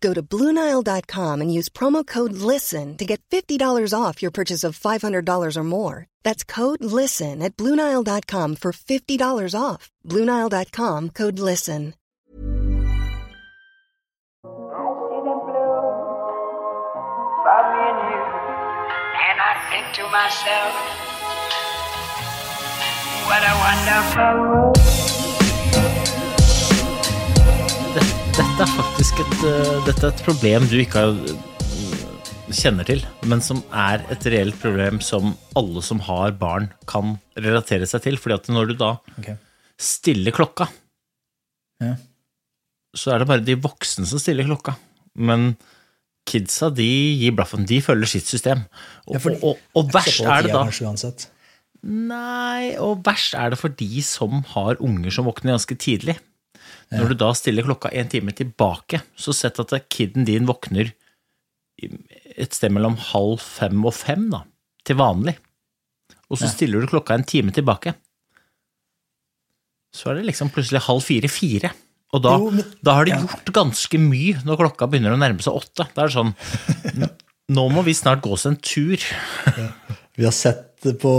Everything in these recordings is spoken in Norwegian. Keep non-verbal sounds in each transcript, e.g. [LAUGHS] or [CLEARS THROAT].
Go to BlueNile.com and use promo code LISTEN to get $50 off your purchase of $500 or more. That's code LISTEN at BlueNile.com for $50 off. BlueNile.com code LISTEN. And I think to myself, what a wonderful Dette er faktisk et, eh, dette er et problem du ikke har, eh, kjenner til, men som er et reelt problem som alle som har barn, kan relatere seg til. Fordi at når du da okay. stiller klokka, Ja. så er det bare de voksne som stiller klokka. Men kidsa de gir blaffen. De følger sitt system. Og, Ja, og, og, verst er det da. Nei, og verst er det for de som har unger som våkner ganske tidlig. Når du da stiller klokka en time tilbake, så sett at kiden din våkner et sted mellom halv fem og fem da, til vanlig. Og så stiller du klokka en time tilbake. Så er det liksom plutselig halv fire-fire. Og da, Jo, men- da har de gjort ganske mye når klokka begynner å nærme seg åtte. Da er det sånn Nå må vi snart gå oss en tur. Vi har sett på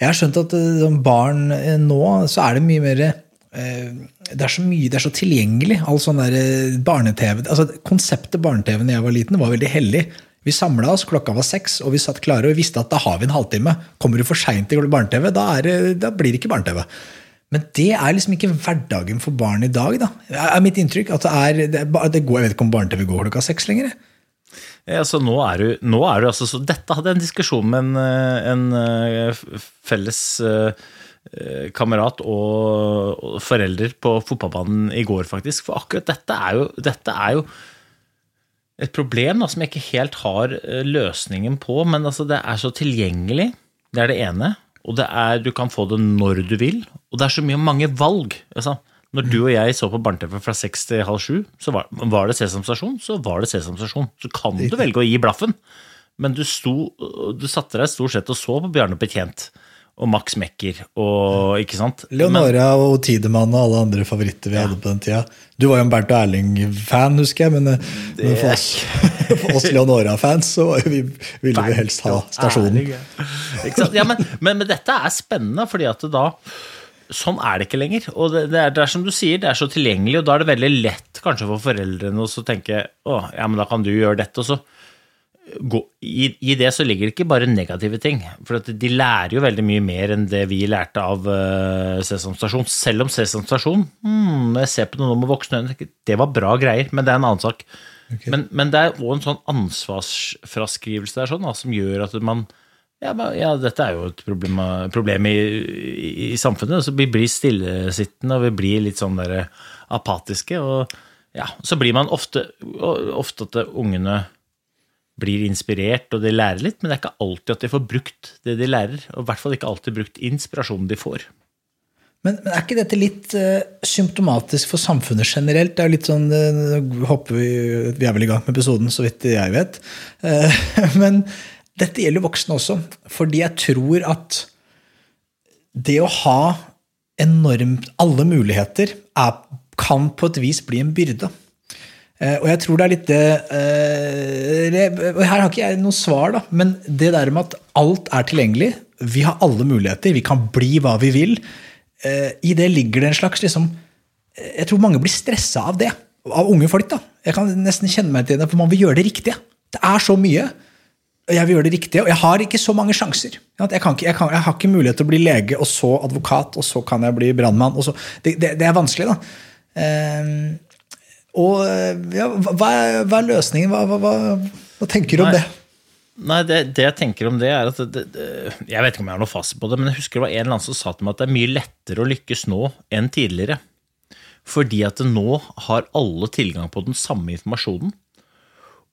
Jeg har skjønt at eh, som barn eh, nå, så er det mye mer Det er så mye, det er så tilgjengelig. All sånn der eh, barne-TV altså Konseptet barne-TV da jeg var liten, var veldig hellig. Vi samla oss, klokka var seks, og vi satt klare og vi visste at da har vi en halvtime. Kommer du for seint til barne-TV, da, er da blir det ikke barne-TV. Men det er liksom ikke hverdagen for barn i dag. da. Er mitt inntrykk at det er, det går, Jeg vet ikke om barne-TV går klokka seks lenger. Ja, altså, nå er du, nå er du altså, så Dette hadde jeg en diskusjon med en, eh, en eh, felles eh, eh, kamerat og, og forelder på fotballbanen i går, faktisk. For akkurat dette er jo, dette er jo et problem da, som jeg ikke helt har eh, løsningen på. Men altså, det er så tilgjengelig. Det er det ene. Og det er, du kan få det når du vil. Og det er så mye mange valg. Altså, når du og jeg så på barne-TV fra seks til halv sju, så var, var det Sesam Stasjon, så var det Sesam Stasjon. Så kan du velge å gi blaffen. Men du, sto, du satte deg stort sett og så på Bjarne Betjent og Max Mekker og ikke sant? Leonora og Tidemann og alle andre favoritter vi hadde på den tida. Du var jo en Bernt og Erling-fan, husker jeg, men, det... men for oss, [LAUGHS] for oss Leonora-fans så vi, ville vi helst ha stasjonen. Ja, men, men, men dette er spennende, fordi at da Sånn er det ikke lenger. Og det, det, er, det er som du sier, det er så tilgjengelig, og da er det veldig lett kanskje for foreldrene å tenke å, ja, men da kan du gjøre dette, og så i, I det så ligger det ikke bare negative ting. For at de lærer jo veldig mye mer enn det vi lærte av uh, Sesam Stasjon. Selv om Sesam Stasjon, hmm, jeg ser på det nå med voksne øyne, det var bra greier, men det er en annen sak. Men, men det er òg en sånn ansvarsfraskrivelse der sånn, da, som gjør at man ja, men, ja, dette er jo et problem, problem i, i, i samfunnet. Så vi blir stillesittende, og vi blir litt sånn der apatiske. Og ja, så blir man ofte, ofte at ungene blir inspirert, og de lærer litt, men det er ikke alltid at de får brukt det de lærer. Og i hvert fall ikke alltid brukt inspirasjonen de får. Men, men er ikke dette litt uh, symptomatisk for samfunnet generelt? Det er litt sånn, uh, håper hopper vi, vi er vel i gang med episoden, så vidt jeg vet. Uh, [LAUGHS] men dette gjelder voksne også, fordi jeg tror at det å ha enormt alle muligheter er, kan på et vis bli en byrde. Eh, og jeg tror det er litt det eh, Her har ikke jeg noe svar, da, men det der med at alt er tilgjengelig, vi har alle muligheter, vi kan bli hva vi vil. Eh, I det ligger det en slags liksom, Jeg tror mange blir stressa av det. Av unge folk. da. Jeg kan nesten kjenne meg til det, for man vil gjøre det riktige. Det er så mye. Jeg vil gjøre det riktige, og jeg har ikke så mange sjanser. Jeg, ikke, jeg, kan, jeg har ikke mulighet til å bli lege, og så advokat, og så kan jeg bli brannmann. Det, det, det er vanskelig, da. Og eh, ja, hva, er, hva er løsningen? Hva, hva, hva, hva tenker du om Nei. det? Nei, det, det jeg tenker om det, er at det, det, Jeg vet ikke om jeg har noe fasit på det, men jeg husker det var en eller annen som sa til meg at det er mye lettere å lykkes nå enn tidligere. Fordi at nå har alle tilgang på den samme informasjonen.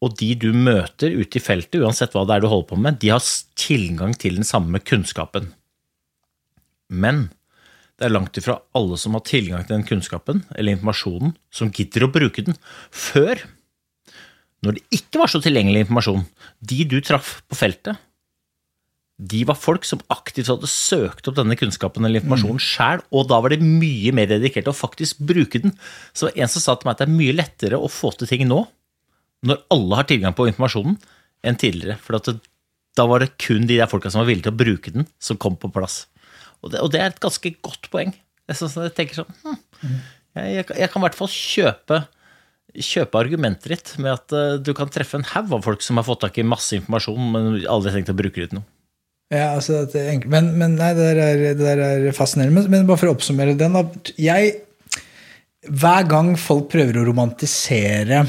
Og de du møter ute i feltet, uansett hva det er du holder på med, de har tilgang til den samme kunnskapen. Men det er langt ifra alle som har tilgang til den kunnskapen eller informasjonen, som gidder å bruke den. Før når det ikke var så tilgjengelig informasjon, de du traff på feltet, de var folk som aktivt hadde søkt opp denne kunnskapen eller informasjonen sjøl, og da var de mye mer dedikert til å faktisk bruke den. Så en som sa til meg at det er mye lettere å få til ting nå, når alle har tilgang på informasjonen, enn tidligere. For at det, da var det kun de der folka som var villige til å bruke den, som kom på plass. Og det, og det er et ganske godt poeng. Jeg, synes, jeg tenker sånn hm, jeg, jeg, kan- jeg kan i hvert fall kjøpe kjøpe argumentet ditt med at uh, du kan treffe en haug av folk som har fått tak i masse informasjon, men aldri tenkt å bruke det til noe. Ja, altså, det er men, men nei, det der er, det der er fascinerende. Men, men bare for å oppsummere den da, jeg, Hver gang folk prøver å romantisere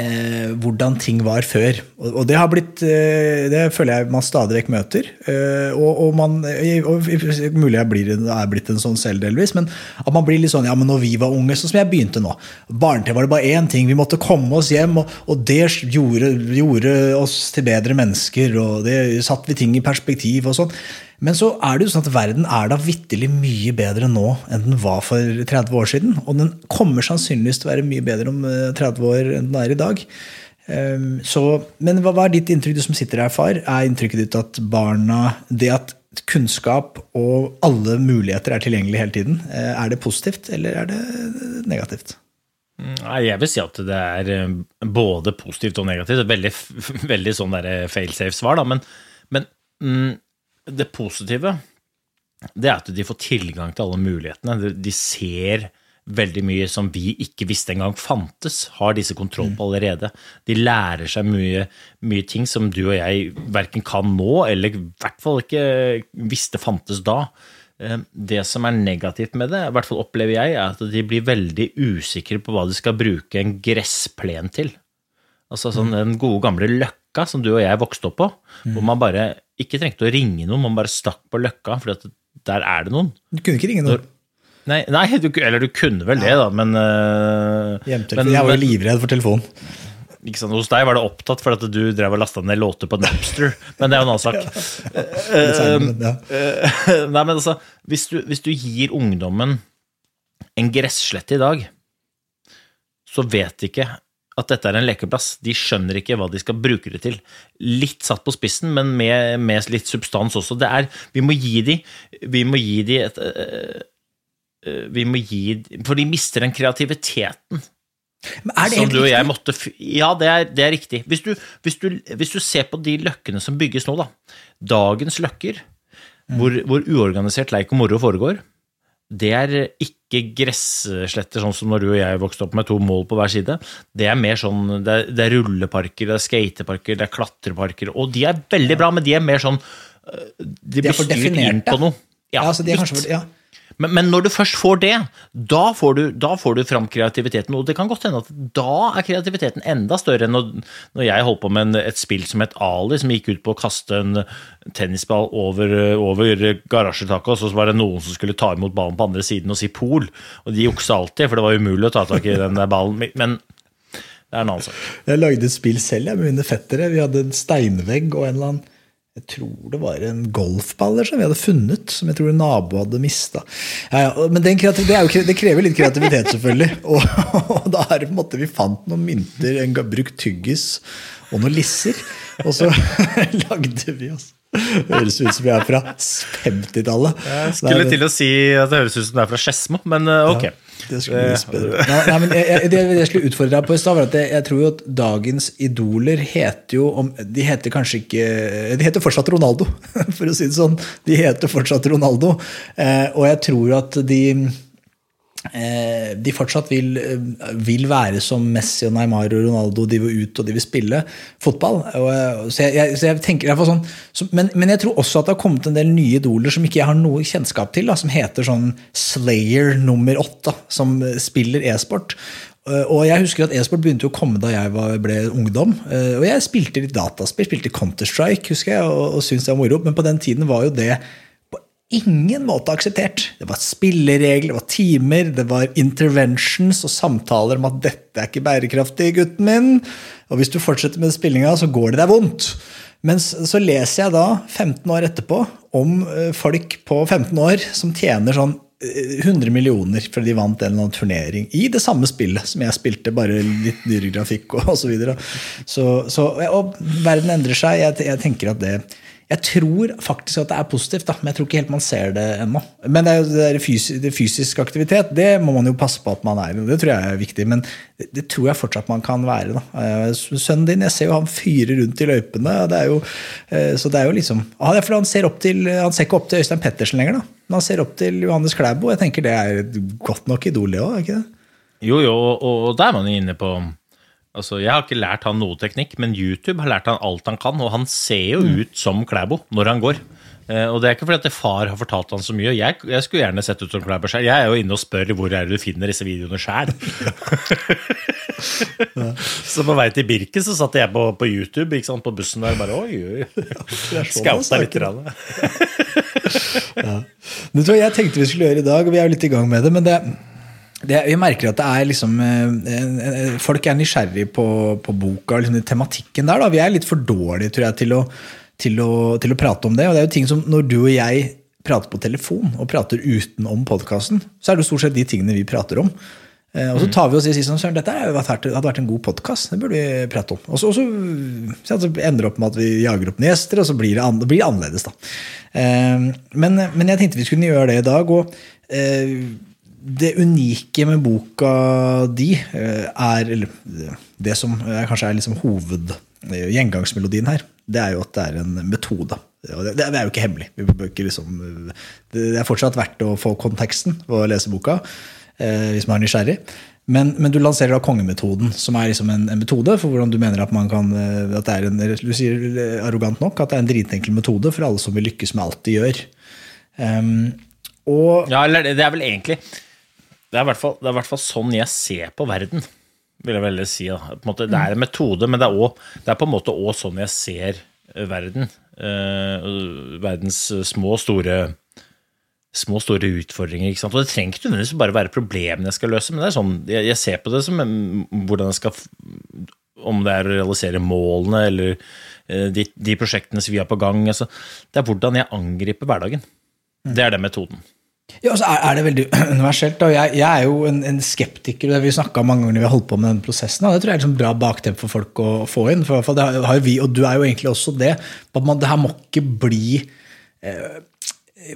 eh, hvordan ting var før. Og, og det har blitt eh, Det føler jeg man stadig vekk møter. Eh, og, og man og, Mulig jeg blir, er blitt en sånn selv delvis, men at man blir litt sånn Ja, men når vi var unge, sånn som jeg begynte nå Barne-TV var det bare én ting. Vi måtte komme oss hjem, og, det gjorde, gjorde oss til bedre mennesker. Og det satte vi ting i perspektiv og sånn. Men så er det jo sånn at verden er da vitterlig mye bedre nå enn den var for 30 år siden. Og den kommer sannsynligvis til å være mye bedre om eh, 30 år enn den er i dag. Ehm, Så, men hva, er ditt inntrykk, du som sitter her, far? Er inntrykket ditt at barna Det at kunnskap og alle muligheter er tilgjengelig hele tiden, eh, er det positivt, eller er det negativt? Jeg vil si at det er eh, både positivt og negativt. Et Veldig, veldig sånn failsafe-svar. Men, men mm, det positive det er at de får tilgang til alle mulighetene. De- ser veldig mye som vi ikke visste engang fantes. Har disse kontroll på allerede. De lærer seg mye, mye ting som du og jeg verken kan nå, eller i hvert fall ikke visste fantes da. Eh, Det som er negativt med det, i hvert fall opplever jeg, er at de blir veldig usikre på hva de skal bruke en gressplen til. Altså sånn den gode gamle løkka som du og jeg vokste opp på, hvor man bare ikke trengte å ringe noen, man bare stakk på løkka, for der er det noen. Du kunne ikke ringe noen. Nei, nei du, eller du kunne vel det, da, men, øh, men Jeg var jo livredd for telefonen. ikke sant, Hos deg var det opptatt for at du drev og lasta ned låter på Napster, [LAUGHS] men det er jo en annen sak. [LAUGHS] Ja. Eh, Nei, men altså, hvis du, hvis du gir ungdommen en gresslette i dag, så vet ikke at dette er en lekeplass. De skjønner ikke hva de skal bruke det til. Litt satt på spissen, men med, med litt substans også. Det er, vi må gi de, vi må gi de et øh, øh, vi må gi, For de mister den kreativiteten Men det som du og jeg måtte Ja, det er, det er riktig. Hvis du, hvis, du, hvis du ser på de løkkene som bygges nå, da. Dagens løkker, Mm. hvor, hvor uorganisert leik og moro foregår, det er ikke gressletter sånn som når du og jeg vokste opp med to mål på hver side. Det er mer sånn Det er, det er rulleparker, det er skateparker, det er klatreparker. Og de er veldig bra, men de er mer sånn øh, De blir styrt inn på noe. Ja, altså, de er kanskje, ja. Men, men når du først får det, da får, du, da får du fram kreativiteten. Og det kan godt hende at da er kreativiteten enda større enn når, når jeg holdt på med en, et spill som het Ali, som gikk ut på å kaste en tennisball over, over garasjetaket, og så var det noen som skulle ta imot ballen på andre siden og si pol. Og de juksa alltid, for det var umulig å ta tak i den der ballen. Men det er en annen sak. Jeg lagde et spill selv jeg, med mine fettere. Vi hadde en steinvegg og en eller annen jeg tror det var en golfball eller sånn vi hadde funnet, som jeg tror en nabo hadde mista. Ja, ja, men det, jo, det krever litt kreativitet, selvfølgelig. [LAUGHS] Og, og da er det på en måte vi fant noen mynter, en brukt tyggis og noen lisser. Og så [LAUGHS] lagde vi oss Høres ut som vi er fra 50-tallet. Jeg skulle til å si at det høres ut som det er fra Skedsmo, men ok. ok. Det skulle bli spennende. Nei, nei, men jeg, jeg, det jeg skulle utfordre deg på i stad, var at jeg, jeg tror jo at dagens idoler heter jo om, De heter kanskje ikke De heter fortsatt Ronaldo, [LAUGHS] for å si det sånn. De heter fortsatt Ronaldo. Eh, og jeg tror at de eh, de fortsatt vil, eh, vil være som Messi og Neymar og Ronaldo. De vil ut og de vil spille fotball. Og, eh, så, jeg, jeg, så jeg tenker sånn, så, men, men jeg tror også at det har kommet en del nye idoler som ikke jeg har noe kjennskap til. Da, som heter sånn Slayer nummer åtte, som eh, spiller e-sport. Eh, Og jeg husker at e-sport begynte å komme da jeg ble ungdom. Eh, Og jeg spilte litt dataspill, spilte Counter-Strike, husker jeg, og, og syntes det var moro. Men på den tiden var jo det ingen måte akseptert. Det var spilleregler, det var timer, det var interventions og samtaler om at 'dette er ikke bærekraftig, gutten min', og hvis du fortsetter med spillinga, så går det deg vondt. Mens så leser jeg da, 15 år etterpå, om eh, folk på 15 år som tjener sånn eh, 100 millioner fordi de vant en eller annen turnering i det samme spillet som jeg spilte, bare litt dyrere grafikk og osv. Så, videre. så, så Og verden endrer seg. Jeg, jeg tenker at det jeg tror faktisk at det er positivt, da, men jeg tror ikke helt man ser det ennå. Men det er jo det der fysi, det fysisk aktivitet, det må man jo passe på at man er. Det tror jeg er viktig, men det, det tror jeg fortsatt man kan være. da. Eh, Sønnen din, jeg ser jo han fyrer rundt i løypene. det jo, eh, Så det er jo liksom ja, det er han ser, til, han ser ikke opp til Øystein Pettersen lenger, da. Men han ser opp til Johannes Klæbo. Jeg tenker det er godt nok idol, det òg, er ikke det? Jo, jo, og, og der er man inne på Altså, Jeg har ikke lært han noe teknikk, men YouTube har lært han alt han kan, og han ser jo ut som Klæbo når han går. Eh, og det er ikke fordi at far har fortalt han så mye. Jeg, jeg skulle gjerne sett ut som Klæbo sjøl. Jeg er jo inne og spør hvor er det du finner disse videoene sjæl. [LAUGHS] så på vei til Birken så satt jeg på, på YouTube ikke sant, på bussen der bare oi, oi. sånn Skauta litt. [LAUGHS] ja. Det tror jeg jeg tenkte vi skulle gjøre i dag, og vi er jo litt i gang med det. men det det, vi merker at det er liksom eh, Folk er nysgjerrig på, på boka og liksom, tematikken der. Da. Vi er litt for dårlige tror jeg, til å, til, å, til å prate om det. Og det er jo ting som Når du og jeg prater på telefon og prater utenom podkasten, så er det jo stort sett de tingene vi prater om. Eh, Og så tar vi oss i sånn, Søren, dette hadde vært, en god podkast. Det burde vi prate om. Og så, så, så ender det opp med at vi jager opp noen gjester, og så blir det, an, det blir annerledes. da. Eh, Men, men jeg tenkte vi skulle gjøre det i dag. og eh, det unike med boka di eh, er eller Det som er, kanskje er liksom hoved eh, her, det er jo at det er en metode. Det, er jo ikke hemmelig. Ikke liksom, det er fortsatt verdt å få konteksten og lese boka eh, hvis man er nysgjerrig. Men, men du lanserer da kongemetoden, som er liksom en, en metode for hvordan du mener at man kan eh, at det er en, Du sier arrogant nok at det er en dritenkel metode for alle som vil lykkes med alt de gjør. Um, og Ja, eller det er vel egentlig Det er i hvert fall, i hvert fall sånn jeg ser på verden, vil jeg veldig si. Da. Måte, det er en metode, men det er, også, det er på en måte òg sånn jeg ser eh, verden. Uh, verdens små og store små og store utfordringer. Og Det trenger ikke nødvendigvis bare være problemene jeg skal løse, men det er sånn, jeg, jeg ser på det som hvordan jeg skal Om det er å realisere målene eller eh, de, de prosjektene som vi har på gang. Altså, det er hvordan jeg angriper hverdagen. Det er den metoden. Ja, altså er, er det veldig [CLEARS THROAT] universelt. Da. Jeg, jeg er jo en, en skeptiker, vi snakka mange ganger når vi har holdt på med den prosessen. Da. det tror jeg er sånn bra bakteppe for folk å få inn. For, det har, har vi, og du er jo egentlig også det. At man, det her må ikke bli eh,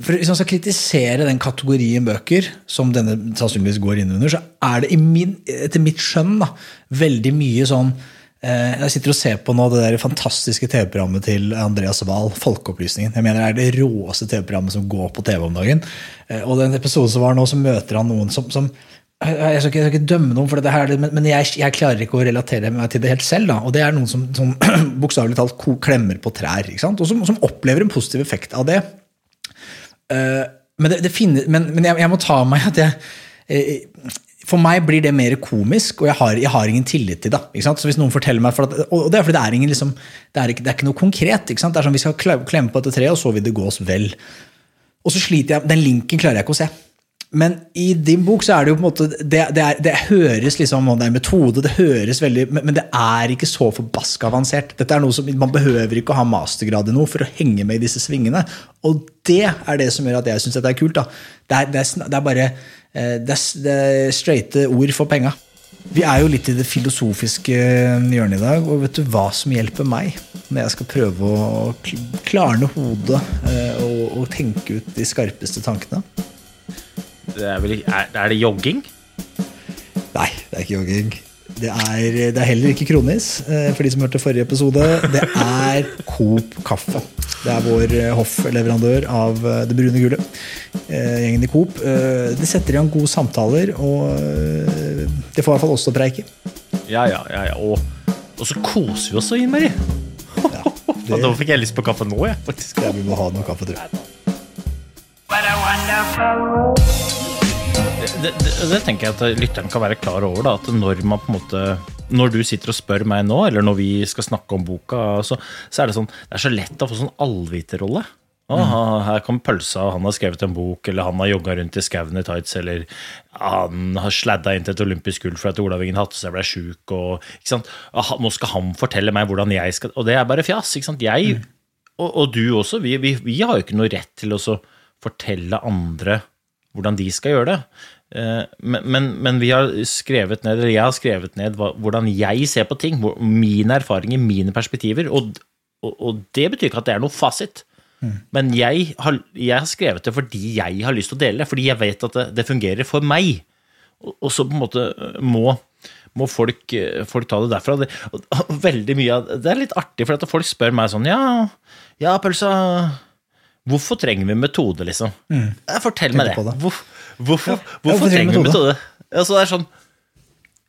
for Hvis man skal kritisere den kategorien bøker, som denne sannsynligvis går inn under, så er det min, etter mitt skjønn da, veldig mye sånn Jeg sitter og ser på nå det der fantastiske TV-programmet til Andreas Wahl, Folkeopplysningen. Jeg mener Det er det råeste TV-programmet som går på TV om dagen. Eh, og den episoden som var nå, så møter han noen som, som jeg skal, ikke, jeg skal ikke dømme noen for dette, her, men, men jeg, jeg klarer ikke å relatere meg til det helt selv. Da. Og det er noen som, som [CLEARS THROAT] bokstavelig talt klemmer på trær, og som, som opplever en positiv effekt av det. Eh, men det, det finner, men, men jeg, jeg må ta meg at jeg eh, For meg blir det mer komisk, og jeg har, jeg har ingen tillit til det. Så hvis noen forteller meg, for at, Og det er fordi det er, ingen, liksom, det er, ikke, det er ikke noe konkret. Ikke? Det er sånn Vi skal klemme på dette treet, og så vil det gå oss vel. Og så sliter jeg, Den linken klarer jeg ikke å se. Men i din bok så er det jo på en måte Det, det, er, det høres liksom og Det er metode, det høres veldig men, men det er ikke så forbaska avansert. Dette er noe som Man behøver ikke å ha mastergrad i noe for å henge med i disse svingene. Og det er det som gjør at jeg syns dette er kult. da. Det er, det er, er bare eh, det s- det er straighte ord for penga. Vi er jo litt i det filosofiske hjørnet i dag, og vet du hva som hjelper meg når jeg skal prøve å kl- klarne hodet eh, og, og tenke ut de skarpeste tankene? Det er, vel, er, er det jogging? Nei, det er ikke jogging. Det er, det er heller ikke Kronis, eh, for de som hørte forrige episode. Det er Coop kaffe. Det er vår eh, hoffleverandør av eh, det brune gullet. Eh, Gjengen i Coop. Det setter i gang gode samtaler, og det får i hvert fall oss til å preike. Ja, ja, ja, ja. Og, og så koser vi oss så innmari. Ja, [LAUGHS] det... Nå fikk jeg lyst på kaffe nå, jeg. faktisk. Ja, vi må ha noe kaffe, tror jeg. What a wonderful. Det, det, det tenker jeg at lytteren kan være klar over. Da, at når man på en måte Når du sitter og spør meg nå, eller når vi skal snakke om boka, så, så er det sånn Det er så lett å få sånn allviterrolle. Å, Her kommer pølsa, han har skrevet en bok, eller han har jogga rundt i skauen i tights, eller han har sladda inn til et olympisk gull fordi Olav Ingen Hattestad ble sjuk, og ikke sant? Ah, Nå skal han fortelle meg hvordan jeg skal Og det er bare fjas. ikke sant? Jeg, og, og du også, vi, vi, vi har jo ikke noe rett til å så fortelle andre hvordan de skal gjøre det. Eh, Men, men, men vi har skrevet ned, eller jeg har skrevet ned hvordan jeg ser på ting. Mine erfaringer, mine perspektiver. Og, og, og det betyr ikke at det er noe fasit. Men jeg har, jeg har skrevet det fordi jeg har lyst til å dele det. Fordi jeg vet at det, det fungerer for meg. Og, og så på en måte må, må folk, eh, folk ta det derfra. Det, veldig mye av Det er litt artig, for at folk spør meg sånn Ja, ja pølsa Hvorfor trenger vi metode, liksom? Mm. Fortell meg det. Det. Hvor, hvorfor, Ja, hvorfor trenger vi vi metode? Altså, det er sånn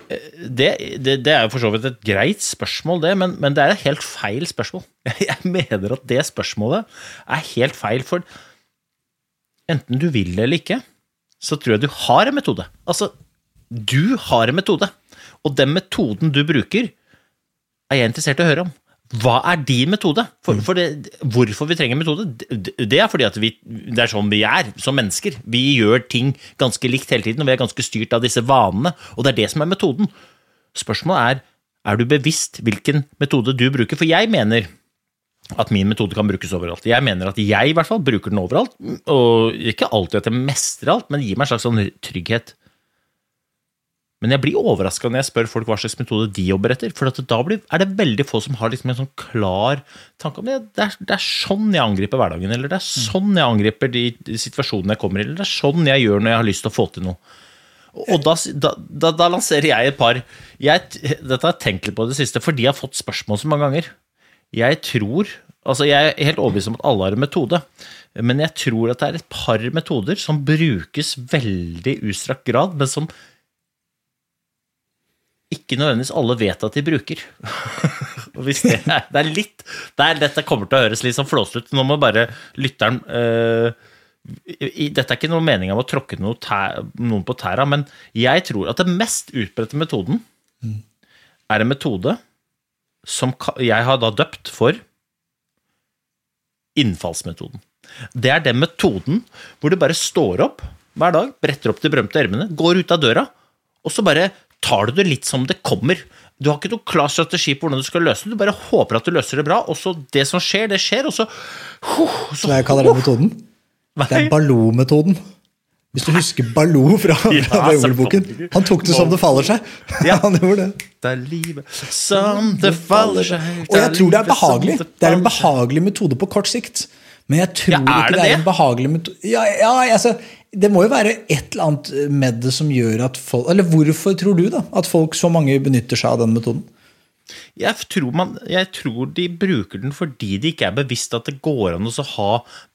eh, det, det, det er jo for så vidt et greit spørsmål, det, men, men det er et helt feil spørsmål. [LAUGHS] Jeg mener at det spørsmålet er helt feil, for enten du vil det eller ikke, så tror jeg du har en metode. Altså, du har en metode, og den metoden du bruker, er jeg interessert i å høre om. Hva er din metode? For, for det, hvorfor vi trenger metode? Det, det er fordi at vi, det er sånn vi er som mennesker. Vi gjør ting ganske likt hele tiden, og vi er ganske styrt av disse vanene. Og det er det som er metoden. Spørsmålet er er du bevisst hvilken metode du bruker. For jeg mener at min metode kan brukes overalt. Jeg mener at jeg i hvert fall bruker den overalt. Og ikke alltid at jeg mestrer alt, men gir meg en slags sånn trygghet. Men jeg blir overraska når jeg spør folk hva slags metode de jobber etter. For at da blir, er det veldig få som har liksom en sånn klar tanke om det. Det er, det er sånn jeg angriper hverdagen, eller det er sånn jeg angriper de, de situasjonene jeg kommer i, eller det er sånn jeg gjør når jeg har lyst til å få til noe. Og da, da, da, da lanserer jeg et par jeg, Dette har jeg tenkt litt på i det siste, for de har fått spørsmål så mange ganger. Jeg tror Altså, jeg er helt overbevist om at alle har en metode, men jeg tror at det er et par metoder som brukes veldig utstrakt grad, men som ikke nødvendigvis alle vet at de bruker. Det er, det er litt det er, Dette kommer til å høres litt sånn flåsete ut. Nå må bare lytteren uh, i, Dette er ikke noe mening om å tråkke noe tæ, noen på tæra, men jeg tror at den mest utbredte metoden er en metode som jeg har da døpt for innfallsmetoden. Det er den metoden hvor du bare står opp hver dag, bretter opp de berømte ermene, går ut av døra, og så bare tar du det litt som det kommer. Du har ikke noen klar strategi på hvordan du skal løse det, du bare håper at du løser det bra, og så det som skjer, det skjer, og så, huh, så jeg kaller den metoden? Det er Baloo-metoden. Hvis du husker Baloo fra, [LAUGHS] fra ja. Han tok det som det faller seg. [LAUGHS] Ja. [LAUGHS] Han gjorde det. Det er livet som det faller seg Og jeg tror det er behagelig. det Det er en behagelig metode på kort sikt. Men jeg tror Ja, ikke det det er det? en behagelig metode ja, ja, altså, Det må jo være et eller annet med det som gjør at folk Eller hvorfor tror du da at folk så mange benytter seg av den metoden? Jeg tror, man, jeg tror de bruker den fordi de ikke er bevisst at det går an å ha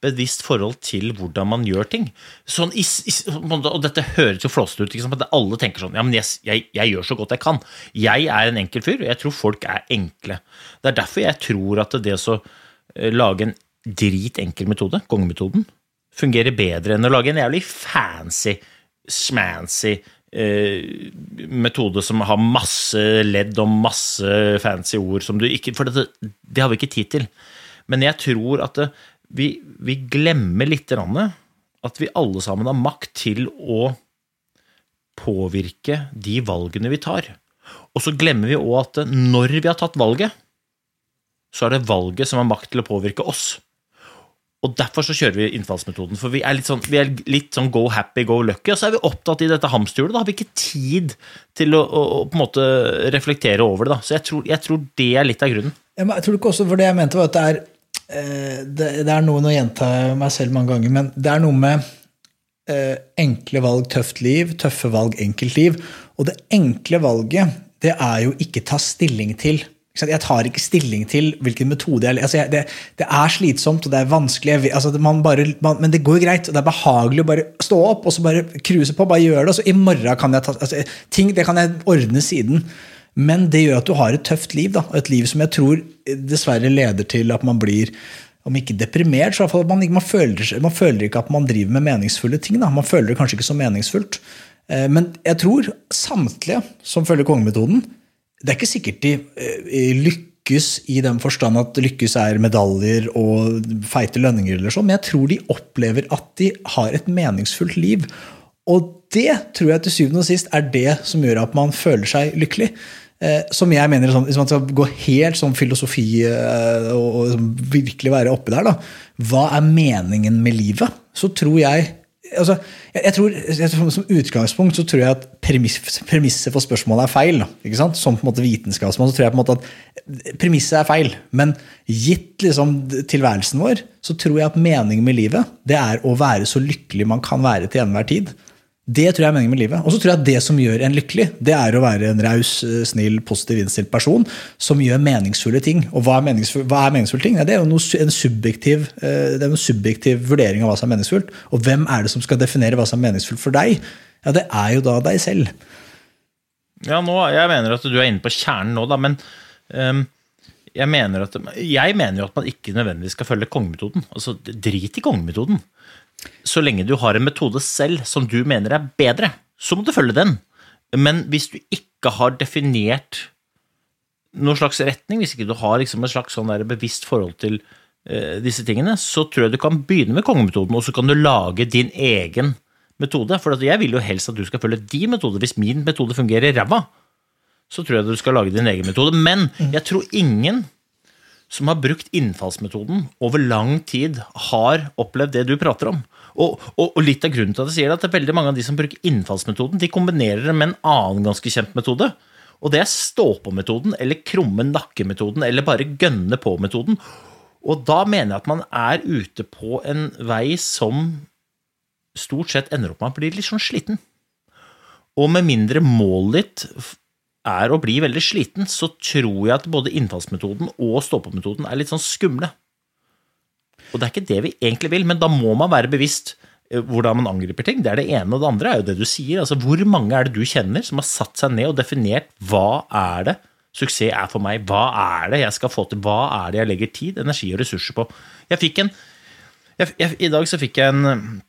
bevisst forhold til hvordan man gjør ting. Sånn, is, is, og dette høres jo flåsete ut, Liksom, at alle tenker sånn Ja, men jeg, jeg, jeg gjør så godt jeg kan. Jeg er en enkel fyr, og jeg tror folk er enkle. Det er derfor jeg tror at det å eh, lage en dritenkel metode, kongemetoden, fungerer bedre enn å lage en jævlig fancy, smancy eh, metode som har masse ledd og masse fancy ord som du ikke For det, det har vi ikke tid til. Men jeg tror at det, vi, vi glemmer litt at vi alle sammen har makt til å påvirke de valgene vi tar. Og så glemmer vi òg at når vi har tatt valget, så er det valget som har makt til å påvirke oss. Og Derfor så kjører vi innfallsmetoden. For vi er litt sånn, er litt sånn go happy, go lucky, og så er vi opptatt i dette hamsterhjulet. Da har vi ikke tid til å, å, å på en måte reflektere over det. da. Så jeg tror, jeg tror det er litt av grunnen. Men jeg tror ikke også, for det jeg mente var at det er eh, det, det er noe, Nå gjentar jeg meg selv mange ganger, men det er noe med eh, enkle valg, tøft liv, tøffe valg, enkelt liv. Og det enkle valget det er jo ikke ta stilling til. Jeg tar ikke stilling til hvilken metode jeg altså jeg, det, det er slitsomt og det er vanskelig, jeg, altså man bare, man, men det går greit. og Det er behagelig å bare stå opp og så bare cruise på. bare gjøre det, og så I morgen kan jeg ta altså, ting, det kan jeg ordne siden. Men det gjør at du har et tøft liv. Da, et liv som jeg tror dessverre leder til at man blir om ikke deprimert, så iallfall man, man, føler, man føler ikke at man driver med meningsfulle ting. Da. Man føler det kanskje ikke så meningsfullt. Eh, men jeg tror samtlige som følger kongemetoden, det er ikke sikkert de eh, lykkes i den forstand at lykkes er medaljer og feite lønninger, eller sånn, men jeg tror de opplever at de har et meningsfullt liv. Og det tror jeg til syvende og sist er det som gjør at man føler seg lykkelig. Eh, som jeg mener, sånn, Hvis man skal gå helt sånn filosofi eh, og, virkelig være oppe der, da, hva er meningen med livet? Så tror jeg altså, jeg, tror, Som utgangspunkt så tror jeg at premiss, premisset for spørsmålet er feil. ikke sant? Som på en måte vitenskapsmann så tror jeg på en måte at premisset er feil. Men gitt liksom tilværelsen vår, så tror jeg at meningen med livet det er å være så lykkelig man kan være til enhver tid. Det tror jeg er meningen med livet. Og så tror jeg at det som gjør en lykkelig, det er å være en raus, eh, snill, positiv innstilt person som gjør meningsfulle ting. Og hva er, meningsfull, hva er meningsfulle ting? Det er jo noe, en, subjektiv, eh, det er en subjektiv vurdering av hva som er meningsfullt. Og hvem er det som skal definere hva som er meningsfullt for deg? Ja, det er jo da deg selv. Ja, nå, jeg mener at du er inne på kjernen nå, da, men um, jeg, mener at, jeg mener jo at man ikke nødvendigvis skal følge kongemetoden. Altså, Drit i kongemetoden så lenge du har en metode selv som du mener er bedre, så må du følge den. Men hvis du ikke har definert noen slags retning, hvis ikke du har liksom et slags sånn bevisst forhold til uh, disse tingene, så tror jeg du kan begynne med kongemetoden, og så kan du lage din egen metode. For jeg vil jo helst at du skal følge din metode. Hvis min metode fungerer ræva, så tror jeg du skal lage din egen metode. Men jeg tror ingen som har brukt innfallsmetoden over lang tid, har opplevd det du prater om. Og, og, og, litt av grunnen til at jeg sier det, at det er veldig mange av de som bruker innfallsmetoden, de kombinerer det med en annen ganske kjent metode. Og det er stå-på-metoden, eller krumme nakke-metoden, eller bare gønne på-metoden. Og da mener jeg at man er ute på en vei som stort sett ender opp med å bli litt sånn sliten. Og med mindre målet ditt er å bli veldig sliten, så tror jeg at både innfallsmetoden og stå-på-metoden er litt sånn skumle. Og det er ikke det vi egentlig vil, men da må man være bevisst eh, hvordan man angriper ting. Det er det ene, og det andre er jo det du sier. Altså, hvor mange er det du kjenner som har satt seg ned og definert hva er det suksess er for meg? Hva er det jeg skal få til? Hva er det jeg legger tid, energi og ressurser på? Jeg fikk en jeg, jeg, I dag så fikk jeg en,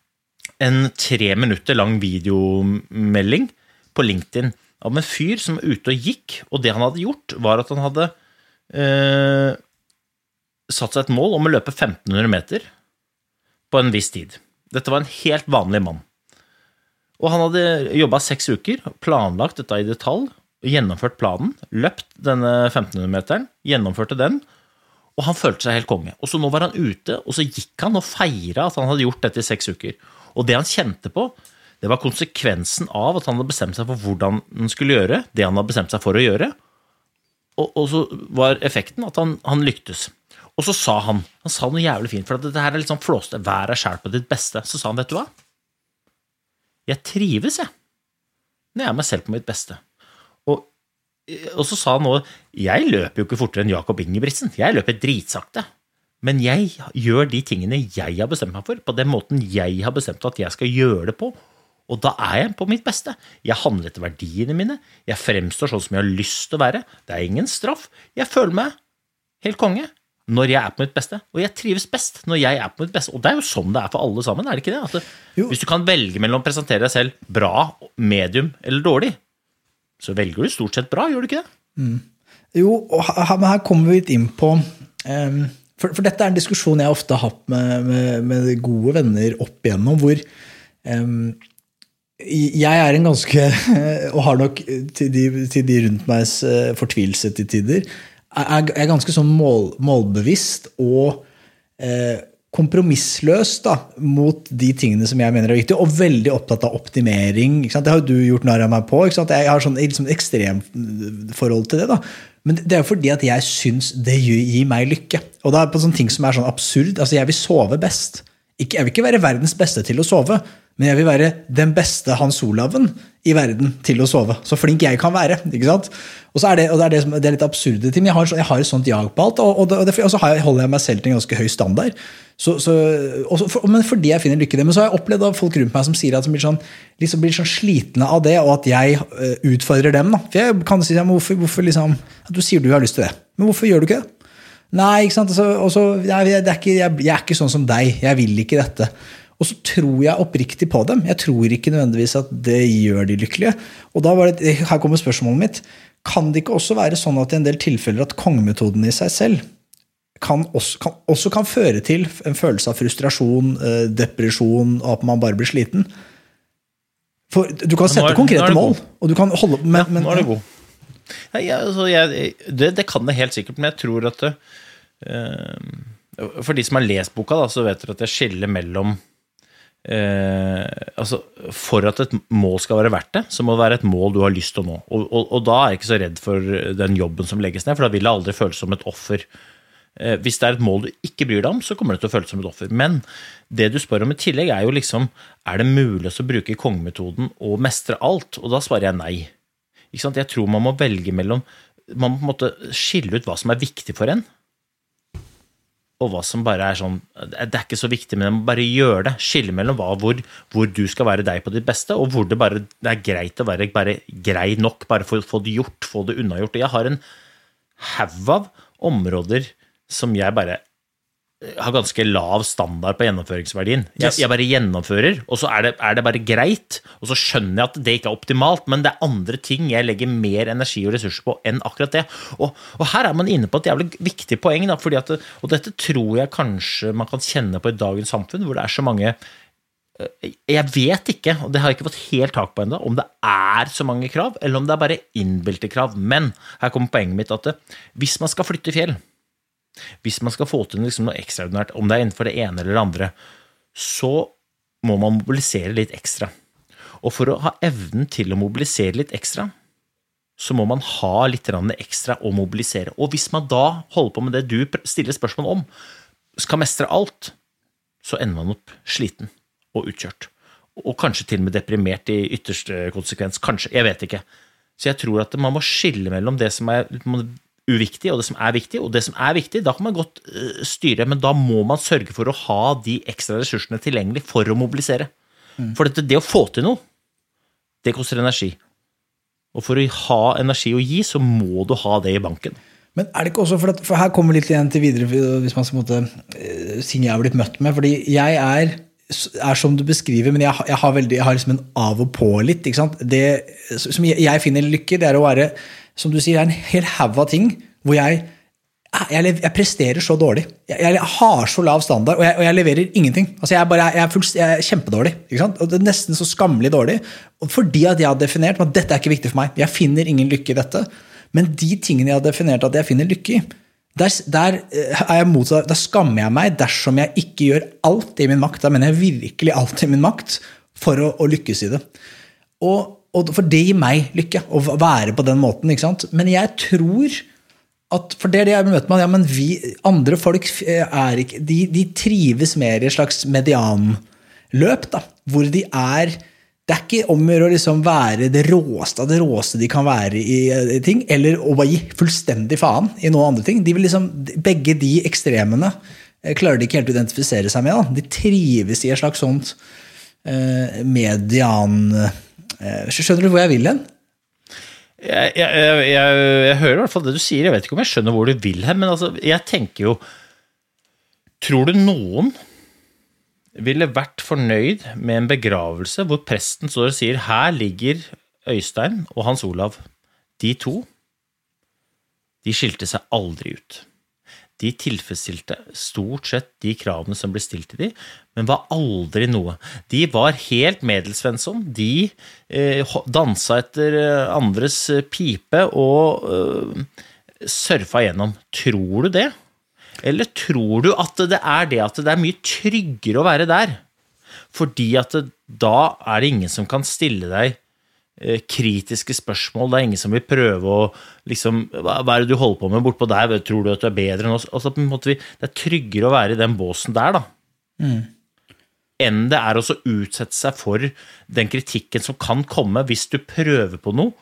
en tre minutter lang videomelding på LinkedIn av en fyr som var ute og gikk, og det han hadde gjort, var at han hadde eh, satt seg et mål om å løpe 1500 meter på en viss tid. Dette var en helt vanlig mann. Og han hadde jobba seks uker, planlagt dette i detalj, gjennomført planen, løpt denne 1500-meteren, gjennomførte den, og han følte seg helt konge. Og så nå var han ute, og så gikk han og feira at han hadde gjort dette i seks uker. Og det han kjente på, det var konsekvensen av at han hadde bestemt seg for hvordan han skulle gjøre det han hadde bestemt seg for å gjøre. Og, og så var effekten at han, han, lyktes. Og så sa han han sa noe jævlig fint, for dette her er litt sånn flåste. Vær deg sjæl på ditt beste. Så sa han, vet du hva? Jeg trives, jeg. Når jeg er meg selv på mitt beste. Og, og så sa han nå Jeg løper jo ikke fortere enn Jakob Ingebrigtsen. Jeg løper dritsakte. Men jeg gjør de tingene jeg har bestemt meg for, på den måten jeg har bestemt at jeg skal gjøre det på. Og da er jeg på mitt beste. Jeg handler etter verdiene mine. Jeg fremstår sånn som jeg har lyst til å være. Det er ingen straff. Jeg føler meg helt konge når jeg er på mitt beste. Og jeg trives best når jeg er på mitt beste. Og det er jo sånn det er for alle sammen, er det ikke det? det hvis du kan velge mellom å presentere deg selv bra, medium eller dårlig, så velger du stort sett bra, gjør du ikke det? Mm. Jo, og her, her, kommer vi litt inn på um, for, for, dette er en diskusjon jeg ofte har hatt med, med, med gode venner opp igjennom, hvor um, jeg er en ganske, [LAUGHS] og har nok til de, til de rundt megs eh, fortvilelse til tider, er, er ganske sånn mål, målbevisst og eh, kompromissløs da, mot de tingene som jeg mener er viktige, og veldig opptatt av optimering. Det har jo du gjort narr av meg på. Jeg har sånn liksom, ekstremt forhold til det. da. Men det er jo fordi at jeg syns det gir meg lykke. Og det er på sånne ting som er sånn absurd. Altså, Jeg vil sove best. Ikke, jeg vil ikke være verdens beste til å sove, Men jeg vil være den beste Hans Olaven i verden til å sove. Så flink jeg kan være. ikke sant? Og så er det, det, er det, som, det er litt absurde ting. Jeg har, jeg har et sånt jag på alt, og, og, og, så holder jeg meg selv til en ganske høy standard. Så, så, og så, for, men fordi jeg finner lykke i det. Men så har jeg opplevd av folk rundt meg som sier at de blir sånn, liksom sånn slitne av det, og at jeg uh, utfordrer dem. da. For jeg kan si, men hvorfor, hvorfor liksom, at Du sier du har lyst til det, men hvorfor gjør du ikke det? Nei, ikke sant? Altså, og så, jeg, det er ikke, jeg, jeg er ikke sånn som deg. Jeg vil ikke dette. Og så tror jeg oppriktig på dem. Jeg tror ikke nødvendigvis at det gjør de lykkelige. Og da var det, Her kommer spørsmålet mitt. Kan det ikke også være sånn at i en del tilfeller at kongemetoden i seg selv kan også, kan, også kan føre til en følelse av frustrasjon, eh, depresjon, og at man bare blir sliten? For Du kan sette er- konkrete mål, og du kan holde men, Ja, nå er det god. Ja, jeg, altså, jeg, det, det kan det helt sikkert, men jeg tror at det, eh, For de som har lest boka, da, så vet dere at jeg skiller mellom eh, altså, For at et mål skal være verdt det, så må det være et mål du har lyst til å nå. Og, og, og da er jeg ikke så redd for den jobben som legges ned, for da vil det aldri føles som et offer. Eh, Hvis det er et mål du ikke bryr deg om, så kommer det til å føles som et offer. Men det du spør om i tillegg, er jo liksom Er det mulig å bruke kongemetoden og mestre alt? Og da svarer jeg nei. Jeg tror man må velge mellom Man må på en måte skille ut hva som er viktig for en, og hva som bare er sånn Det er ikke så viktig, men bare gjøre det. Skille mellom hva, hvor, hvor du skal være deg på ditt beste, og hvor det bare det er greit å være bare grei nok. Bare få, få det gjort, få det unnagjort. Jeg har en haug av områder som jeg bare har ganske lav standard på gjennomføringsverdien. Jeg, Yes. jeg bare gjennomfører, og så er det, er det bare greit. Og så skjønner jeg at det ikke er optimalt, men det er andre ting jeg legger mer energi og ressurser på enn akkurat det. Og, og her er man inne på et jævlig viktig poeng, da, fordi at, og dette tror jeg kanskje man kan kjenne på i dagens samfunn, hvor det er så mange eh, jeg vet ikke, og det har jeg ikke fått helt tak på ennå, om det er så mange krav, eller om det er bare innbilte krav. Men her kommer poenget mitt at hvis man skal flytte fjell, hvis man skal få til liksom noe ekstraordinært, om det er innenfor det ene eller det andre, så må man mobilisere litt ekstra. Og for å ha evnen til å mobilisere litt ekstra, så må man ha litt ekstra å mobilisere. Og hvis man da holder på med det du stiller spørsmål om, skal mestre alt, så ender man opp sliten og utkjørt. Og kanskje til og med deprimert i ytterste konsekvens. Kanskje, jeg vet ikke. Så jeg tror at man må skille mellom det som er uviktig, og det som er viktig. Og det som er viktig, da kan man godt øh, styre, men da må man sørge for å ha de ekstra ressursene tilgjengelig for å mobilisere. For dette, det å få til noe, det koster energi. Og for å ha energi å gi, så må du ha det i banken. Men er det ikke også, for, at, for her kommer vi litt igjen til videre, hvis man skal måtte, eh, jeg har blitt møtt med. fordi jeg er, er som du beskriver, men jeg, jeg har, veldig, jeg har liksom en av og på litt. Det som jeg, jeg finner lykke, det er å være som du sier, er en hel haug av ting hvor jeg, jeg, jeg presterer så dårlig. Jeg, jeg har så lav standard, og jeg, og leverer ingenting. Altså jeg, bare, er jeg er kjempedårlig. Og det er Nesten så skammelig dårlig. Fordi at jeg har definert at dette er ikke viktig for meg. Jeg finner ingen lykke i dette. Men de tingene jeg har definert at jeg finner lykke i, der, der, eh, motsatt, der, skammer jeg meg dersom jeg ikke gjør alt i min makt. Da mener jeg virkelig alt i min makt for å, å lykkes i det. Og, og For det gir meg lykke, å være på den måten. ikke sant? Men jeg tror at For det er det jeg møter med, ja, men vi, andre folk eh, er ikke, de, de trives mer i et slags medianløp, da, hvor de er det er ikke om å gjøre å liksom være det råeste av det råeste de kan være i, i ting, eller å bare gi fullstendig faen i noen andre ting. De liksom, begge de ekstremene eh, klarer de ikke helt å identifisere seg med. Da. De trives i et slags sånt eh, median eh, Skjønner du hvor jeg vil hen? Jeg, jeg, jeg, jeg hører i hvert fall det du sier. Jeg vet ikke om jeg skjønner hvor du vil hen, men altså, jeg tenker jo Tror du noen ville vært fornøyd med en begravelse hvor presten står og sier her ligger Øystein og Hans Olav. De to, de skilte seg aldri ut. De tilfredsstilte stort sett de kravene som ble stilt til dem, men var aldri noe. De var helt Medelsvensson. De eh, dansa etter eh, andres eh, pipe og eh, surfa gjennom. Tror du det? Eller tror du at det er det at det er mye tryggere å være der? Fordi at det, da er det ingen som kan stille deg kritiske spørsmål. Det er ingen som vil prøve å liksom, hva, er det du holder på med bortpå der? Tror du at du er bedre enn oss? Altså, vi- det er tryggere å være i den båsen der, da. enn det er å utsette seg for den kritikken som kan komme hvis du prøver på noe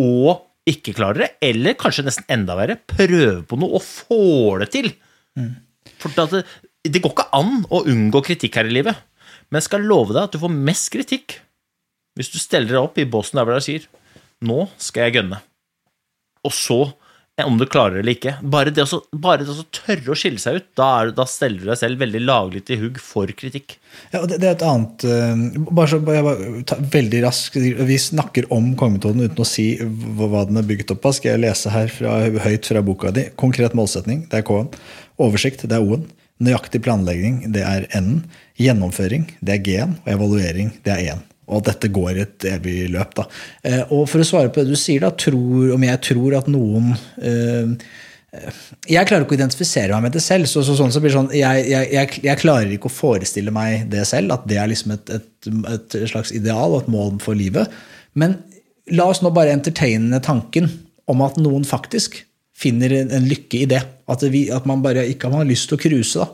og ikke klarer det, eller kanskje nesten enda verre, prøver på noe og får det til. For det, det går ikke an å unngå kritikk her i livet, men jeg skal love deg at du får mest kritikk hvis du steller deg opp i båsen der hvor du sier 'nå skal jeg gønne', og så om du klarer det eller ikke. Bare det å bare det å tørre å skille seg ut, da, er, da steller du deg selv veldig laglig til hugg for kritikk. Ja, og det, det er et annet uh, bare så, bare, bare, ta, Veldig raskt. Vi snakker om kongemetoden uten å si hva, hva den er bygget opp av. Skal jeg lese her fra, høyt fra boka di? Konkret målsetning, det er K-en. Oversikt, det er O-en. Nøyaktig planlegging, det er N-en. Gjennomføring, det er G-en. Og evaluering, det er E-en. Og at dette går et evig løp. Da. Eh, og for å svare på det du sier, da, tror, om jeg tror at noen øh, jeg klarer ikke å identifisere meg med det selv. så, så sånn så blir det sånn, jeg, jeg, jeg, klarer ikke å forestille meg det selv, at det er liksom et, et, et slags ideal og et mål for livet. Men la oss nå bare entertaine tanken om at noen faktisk finner en, en lykke i det. At, vi, at man bare ikke har lyst til å cruise. da.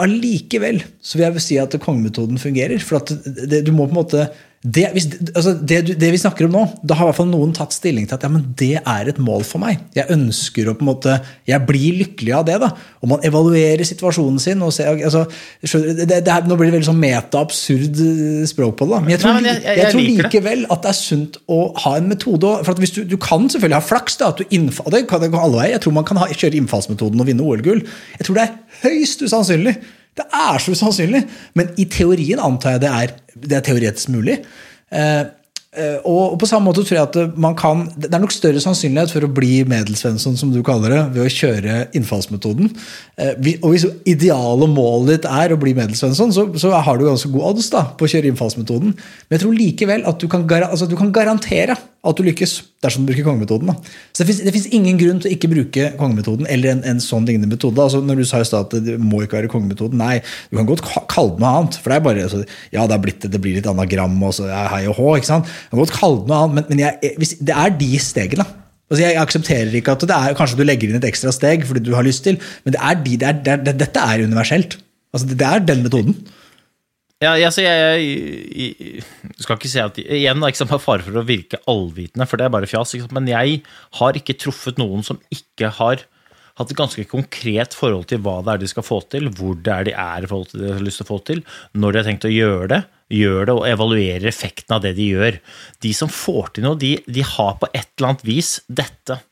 Allikevel så vil jeg si at kongemetoden fungerer. For at det, du må på en måte det, hvis, altså det, det vi snakker om nå, da har i hvert fall noen tatt stilling til at ja, men det er et mål for meg. Jeg ønsker å på en måte, jeg blir lykkelig av det. da, Og man evaluerer situasjonen sin. og ser, altså, det, det er, Nå blir det veldig sånn meta-absurd eh, språk på det. da, Men jeg tror, Nei, men jeg- jeg- jeg, tror likevel at det er sunt å ha en metode. For at hvis du, du kan selvfølgelig ha flaks. da, at du innfall, det kan det gå alle veier. Jeg tror man kan ha, kjøre innfallsmetoden og vinne OL-gull. Jeg tror det er høyst usannsynlig. Det er så usannsynlig. Men i teorien antar jeg det er, det er teoretisk mulig. Eh, eh, og på samme måte tror jeg at man kan, Det er nok større sannsynlighet for å bli Medelsvensson, som du kaller det, ved å kjøre innfallsmetoden. Eh, og hvis idealet målet ditt er å bli Medelsvensson, så, så har du ganske god odds da, på å kjøre innfallsmetoden. Men jeg tror likevel at du kan, altså, du kan garantere at du lykkes dersom du bruker kongemetoden. Da. Så det fins ingen grunn til å ikke bruke kongemetoden eller en, en sånn lignende metode. Altså, når du sa i at det må ikke være kongemetoden, nei, du kan godt kalle det noe annet. For det er bare altså, Ja, det, blitt, det blir litt anagram og så ja, hei og hå, ikke sant. Du kan godt kalle det noe annet, men, men jeg, hvis, det er de stegene. Altså, jeg aksepterer ikke at det er Kanskje du legger inn et ekstra steg fordi du har lyst til, men det er de, det er, det det, dette er universelt. Altså, det er den metoden. Ja, altså, jeg, jeg, jeg skal ikke si at Igjen, ikke sant, fare for å virke allvitende, for det er bare fjas. Men jeg har ikke truffet noen som ikke har hatt et ganske konkret forhold til hva det er de skal få til, hvor det er de er i forhold til det de har lyst til å få til, når de har tenkt å gjøre det, gjør det og evaluerer effekten av det de gjør. De som får til noe, de, de har på et eller annet vis dette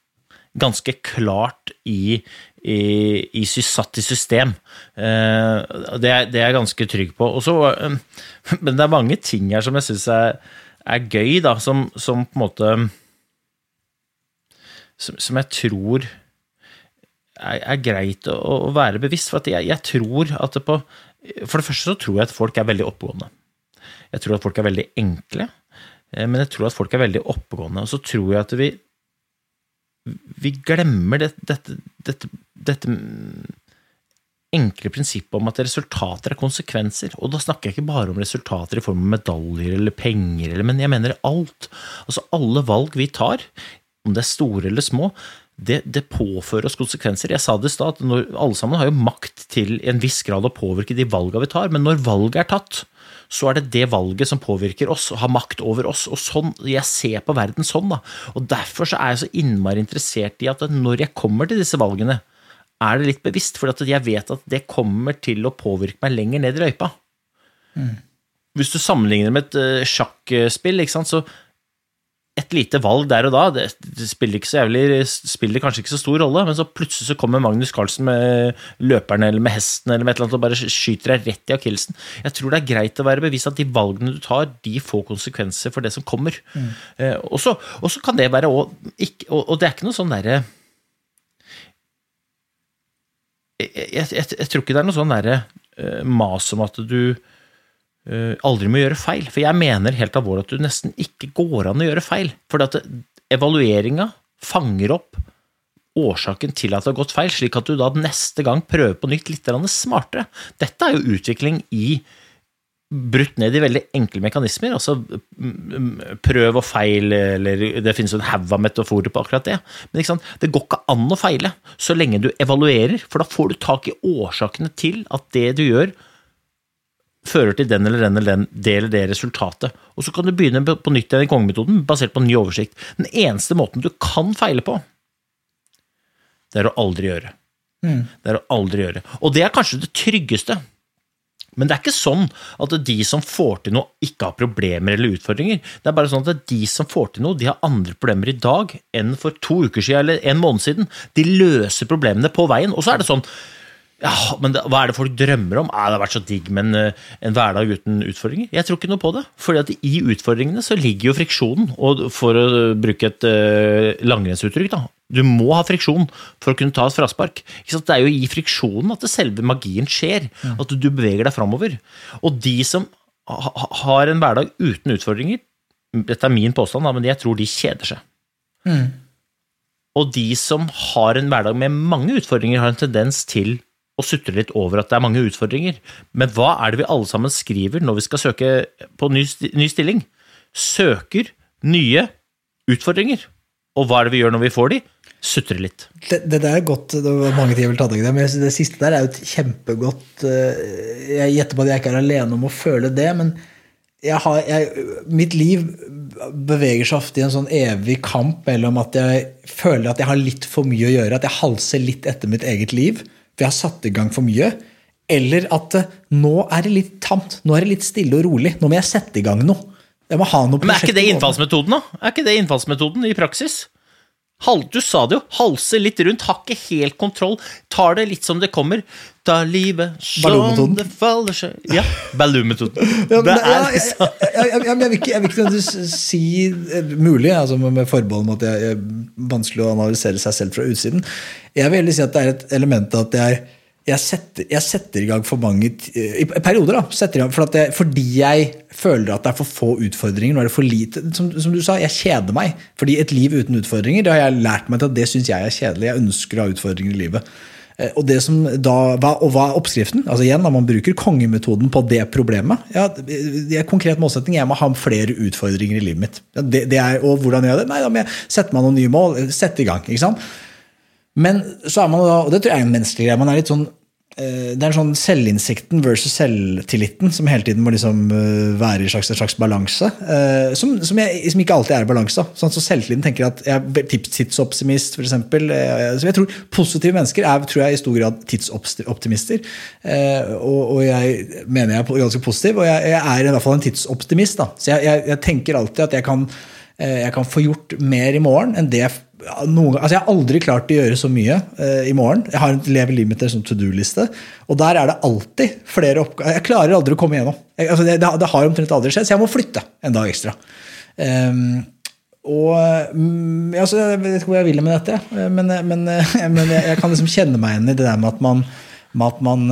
ganske klart i, i, i satt i system. Eh, det, er, det er jeg ganske trygg på. Også, eh, [LAUGHS] men det er mange ting her som jeg syns er, er gøy, da, som, som på en måte Som, som jeg tror er, er greit å, å være bevisst. For jeg, jeg tror at det på For det første så tror jeg at folk er veldig oppegående. Jeg tror at folk er veldig enkle, eh, men jeg tror at folk er veldig oppegående. Og så tror jeg at vi vi glemmer det, dette, dette, dette enkle prinsippet om at resultater er konsekvenser. Og da snakker jeg ikke bare om resultater i form av medaljer eller penger, men jeg mener alt. Altså alle valg vi tar, om det er store eller små, det, det påfører oss konsekvenser. Jeg sa det i stad, at alle sammen har jo makt til i en viss grad å påvirke de valgene vi tar, men når valget er tatt, så er det det valget som påvirker oss, og har makt over oss. Og sånn, Jeg ser på verden sånn. da. Og Derfor så er jeg så innmari interessert i at når jeg kommer til disse valgene, er det litt bevisst, for at jeg vet at det kommer til å påvirke meg lenger ned i løypa. Hvis du sammenligner med et eh, sjakkspill, ikke sant, så et lite valg der og da, det, det spiller, jævlig, spiller kanskje ikke så stor rolle, men så plutselig så kommer Magnus Carlsen med løperne eller med hesten eller med et eller annet og bare skyter deg rett i akillesen. Jeg tror det er greit å være bevisst at de valgene du tar, de får konsekvenser for det som kommer. Eh, og så og så kan det være òg og, og det er ikke noe sånn derre jeg, jeg, jeg, jeg tror ikke det er noe sånn derre eh, mas om at du aldri må gjøre feil. For jeg mener helt alvorlig at du nesten ikke går an å gjøre feil. For evalueringa fanger opp årsaken til at det har gått feil, slik at du da neste gang prøver på nytt litt smartere. Dette er jo utvikling i brutt ned i veldig enkle mekanismer. altså Prøv og feil, eller det finnes en haug av metaforer på akkurat det. Men det går ikke an å feile så lenge du evaluerer, for da får du tak i årsakene til at det du gjør, fører til den eller den eller den, det eller det resultatet. Og så kan du begynne på nytt igjen i kongemetoden, basert på en ny oversikt. Den eneste måten du kan feile på, det er å aldri gjøre. Det er å aldri gjøre. Og det er kanskje det tryggeste. Men det er ikke sånn at de som får til noe, ikke har problemer eller utfordringer. Det er bare sånn at de som får til noe, de har andre problemer i dag enn for to uker siden eller en måned siden. De løser problemene på veien. Og så er det sånn ja, men det, hva er det folk drømmer om? Ah, det har vært så digg med en, eh, en hverdag uten utfordringer. Jeg tror ikke noe på det. fordi at i utfordringene så ligger jo friksjonen. Og for å bruke et uh, langrennsuttrykk, da. Du må ha friksjon for å kunne ta et fraspark. Det er jo i friksjonen at det selve magien skjer. At du beveger deg framover. Og de som ha, ha- har en hverdag uten utfordringer, dette er min påstand, da, men jeg tror de kjeder seg. Og de som har en hverdag med mange utfordringer, har en tendens til å sutrer litt over at det er mange utfordringer. Men hva er det vi alle sammen skriver når vi skal søke på ny, ny stilling? Søker nye utfordringer. Og hva er det vi gjør når vi får de? Sutrer litt. Det, det der er godt, det var mange ting jeg ville ta tak i men det siste der er jo et kjempegodt eh, Jeg gjetter på at jeg ikke er alene om å føle det, men jeg har, jeg, mitt liv beveger seg ofte i en sånn evig kamp mellom at jeg føler at jeg har litt for mye å gjøre, at jeg halser litt etter mitt eget liv, jeg har satt i gang for mye. Eller at eh, nå er det litt tamt, nå er det litt stille og rolig. Nå må jeg sette i gang noe. Jeg må ha noe Men er ikke det innfallsmetoden, da? Er ikke det innfallsmetoden i praksis? Du sa det jo. Halse litt rundt, har ikke helt kontroll. Tar det litt som det kommer. Ta livet som det faller seg Ja, Balloon-metoden. Ja, Det er liksom jeg, jeg, vil ikke, jeg vil ikke si eh, mulig, altså med, forbehold om at det er vanskelig å analysere seg selv fra utsiden. Jeg vil heller si at det er et element At at jeg, jeg, setter, jeg setter i gang for mange I perioder, da. Gang, for jeg, fordi jeg føler at det er for få utfordringer. Nå er det for lite, som, som du sa, jeg kjeder meg. Fordi et liv uten utfordringer, det har jeg lært meg til at det syns jeg er kjedelig. Jeg ønsker å ha utfordringer i livet. Eh, Og, det som da, og hva er oppskriften? Altså igjen, da Man bruker kongemetoden på det problemet. Ja, det er konkret målsetting. Jeg må ha flere utfordringer i livet mitt. Ja, det, det er, og hvordan gjør jeg det? Nei, Da må jeg sette meg noen nye mål. Sette i gang. ikke sant? Men så er man da, og det tror jeg er en menneskelig greie, man er litt sånn det er en sånn selvinnsikten versus selvtilliten som hele tiden må liksom eh, være i slags, en slags balanse. eh, Som, som, som ikke alltid er i balanse. Sånn, så selvtilliten tenker at jeg er tidsoptimist, f.eks. Så jeg tror positive mennesker er tror jeg, i stor grad tidsoptimister. Eh, Og, og jeg mener jeg er ganske positiv, og jeg, jeg er i hvert fall en tidsoptimist. da. Så jeg, jeg, jeg tenker alltid at jeg kan eh, jeg kan få gjort mer i morgen enn det jeg ja, noen, altså Jeg har aldri klart å gjøre så mye eh, i morgen. Jeg har en Leve Limiter som to do-liste, og der er det alltid flere oppgaver. Jeg klarer aldri å komme igjennom. Jeg, altså det, det, har omtrent aldri skjedd, så jeg må flytte en dag ekstra. Um, og um, altså, Jeg vet ikke hvor jeg vil med dette, eh, men, men, eh, [LAUGHS] men jeg, jeg kan liksom kjenne meg igjen i det der med at man, med at man,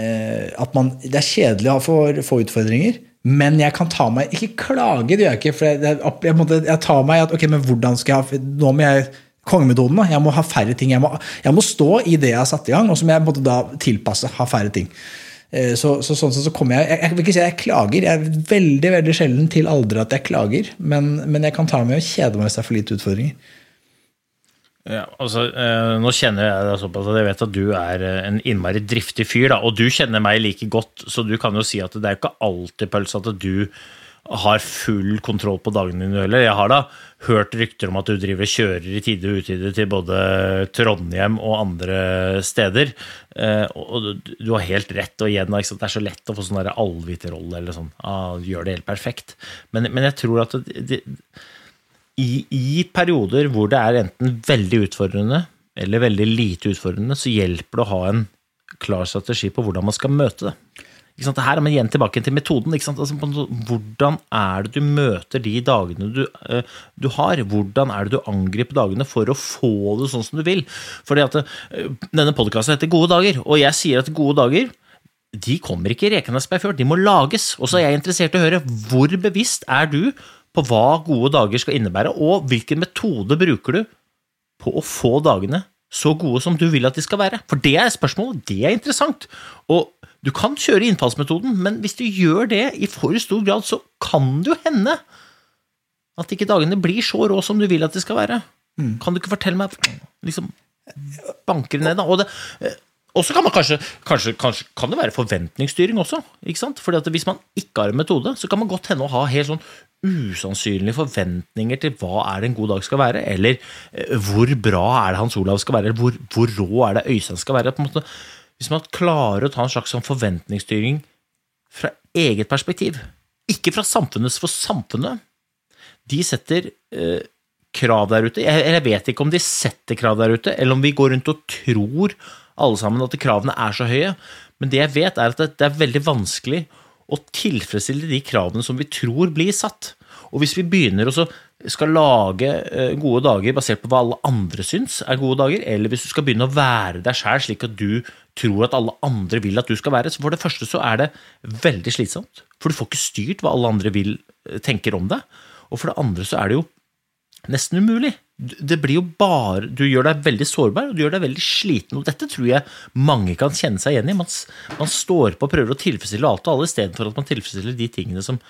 eh, at man Det er kjedelig å få, få utfordringer. Men jeg kan ta meg Ikke klage, det gjør jeg ikke. For jeg, jeg, måtte, jeg tar meg at ok, men hvordan skal jeg Nå må jeg Kongemetoden. da, Jeg må ha færre ting. Jeg må, jeg må stå i det jeg har satt i gang, og så må jeg måtte da tilpasse. Ha færre ting. Eh, Så, så sånn sett så kommer jeg Jeg vil ikke si jeg klager. Jeg er veldig veldig sjelden til aldri at jeg klager. Men, men jeg kan ta meg og kjede meg hvis det er for lite utfordringer. Ja, altså, eh, nå kjenner jeg deg såpass at jeg vet at du er eh, en innmari driftig fyr, da, og du kjenner meg like godt, så du kan jo si at det er ikke alltid pøls at du har full kontroll på dagene dine heller. Jeg har da hørt rykter om at du driver kjører i tide og utide til både Trondheim og andre steder. Eh, Og du- har helt rett, og igjen, det er så lett å få sånn allviterrolle eller sånn. Ah, gjør det helt perfekt. Men, men jeg tror at det, det, i, I perioder hvor det er enten veldig utfordrende eller veldig lite utfordrende, så hjelper det å ha en klar strategi på hvordan man skal møte det. Her er man igjen tilbake til metoden. Altså, på hvordan er det du møter de dagene du, eh, du har? Hvordan er det du angriper dagene for å få det sånn som du vil? Fordi at eh, Denne podkasten heter Gode dager, og jeg sier at gode dager de kommer ikke rekende seg før, de må lages. Og så er jeg interessert i å høre hvor bevisst er du på hva gode dager skal innebære, og hvilken metode bruker du på å få dagene så gode som du vil at de skal være? For det er spørsmålet, det er interessant. Og du kan kjøre innfallsmetoden, men hvis du gjør det i for stor grad, så kan det jo hende at ikke dagene blir så rå som du vil at de skal være. Kan du ikke fortelle meg liksom, Banker ned, da. Og det, Og så kan man kanskje, kanskje, kanskje kan det være forventningsstyring også. ikke sant? Fordi at Hvis man ikke har en metode, så kan man godt hende å ha helt sånn usannsynlige forventninger til hva er det en god dag skal være, eller eh, hvor bra er det Hans Olav skal være, eller hvor, hvor rå er det Øystein skal være. på en måte. Hvis man klarer å ta en slags sånn forventningsstyring fra eget perspektiv, ikke fra samfunnets, for samfunnet de setter eh, krav der ute. Jeg, jeg vet ikke om de setter krav der ute, eller om vi går rundt og tror alle sammen at kravene er så høye. Men det jeg vet, er at det, er veldig vanskelig å tilfredsstille de kravene som vi tror blir satt. Og hvis vi begynner å skal lage eh, gode dager basert på hva alle andre syns er gode dager, eller hvis du skal begynne å være deg sjæl slik at du tror at alle andre vil at du skal være, så for det første så er det veldig slitsomt. For du får ikke styrt hva alle andre vil eh, tenker om deg. Og for det andre så er det jo nesten umulig. Det blir jo bare, Du gjør deg veldig sårbar og du gjør deg veldig sliten. og Dette tror jeg mange kan kjenne seg igjen i. Man, man står på og prøver å tilfredsstille alt og alle istedenfor at man tilfredsstiller de tingene som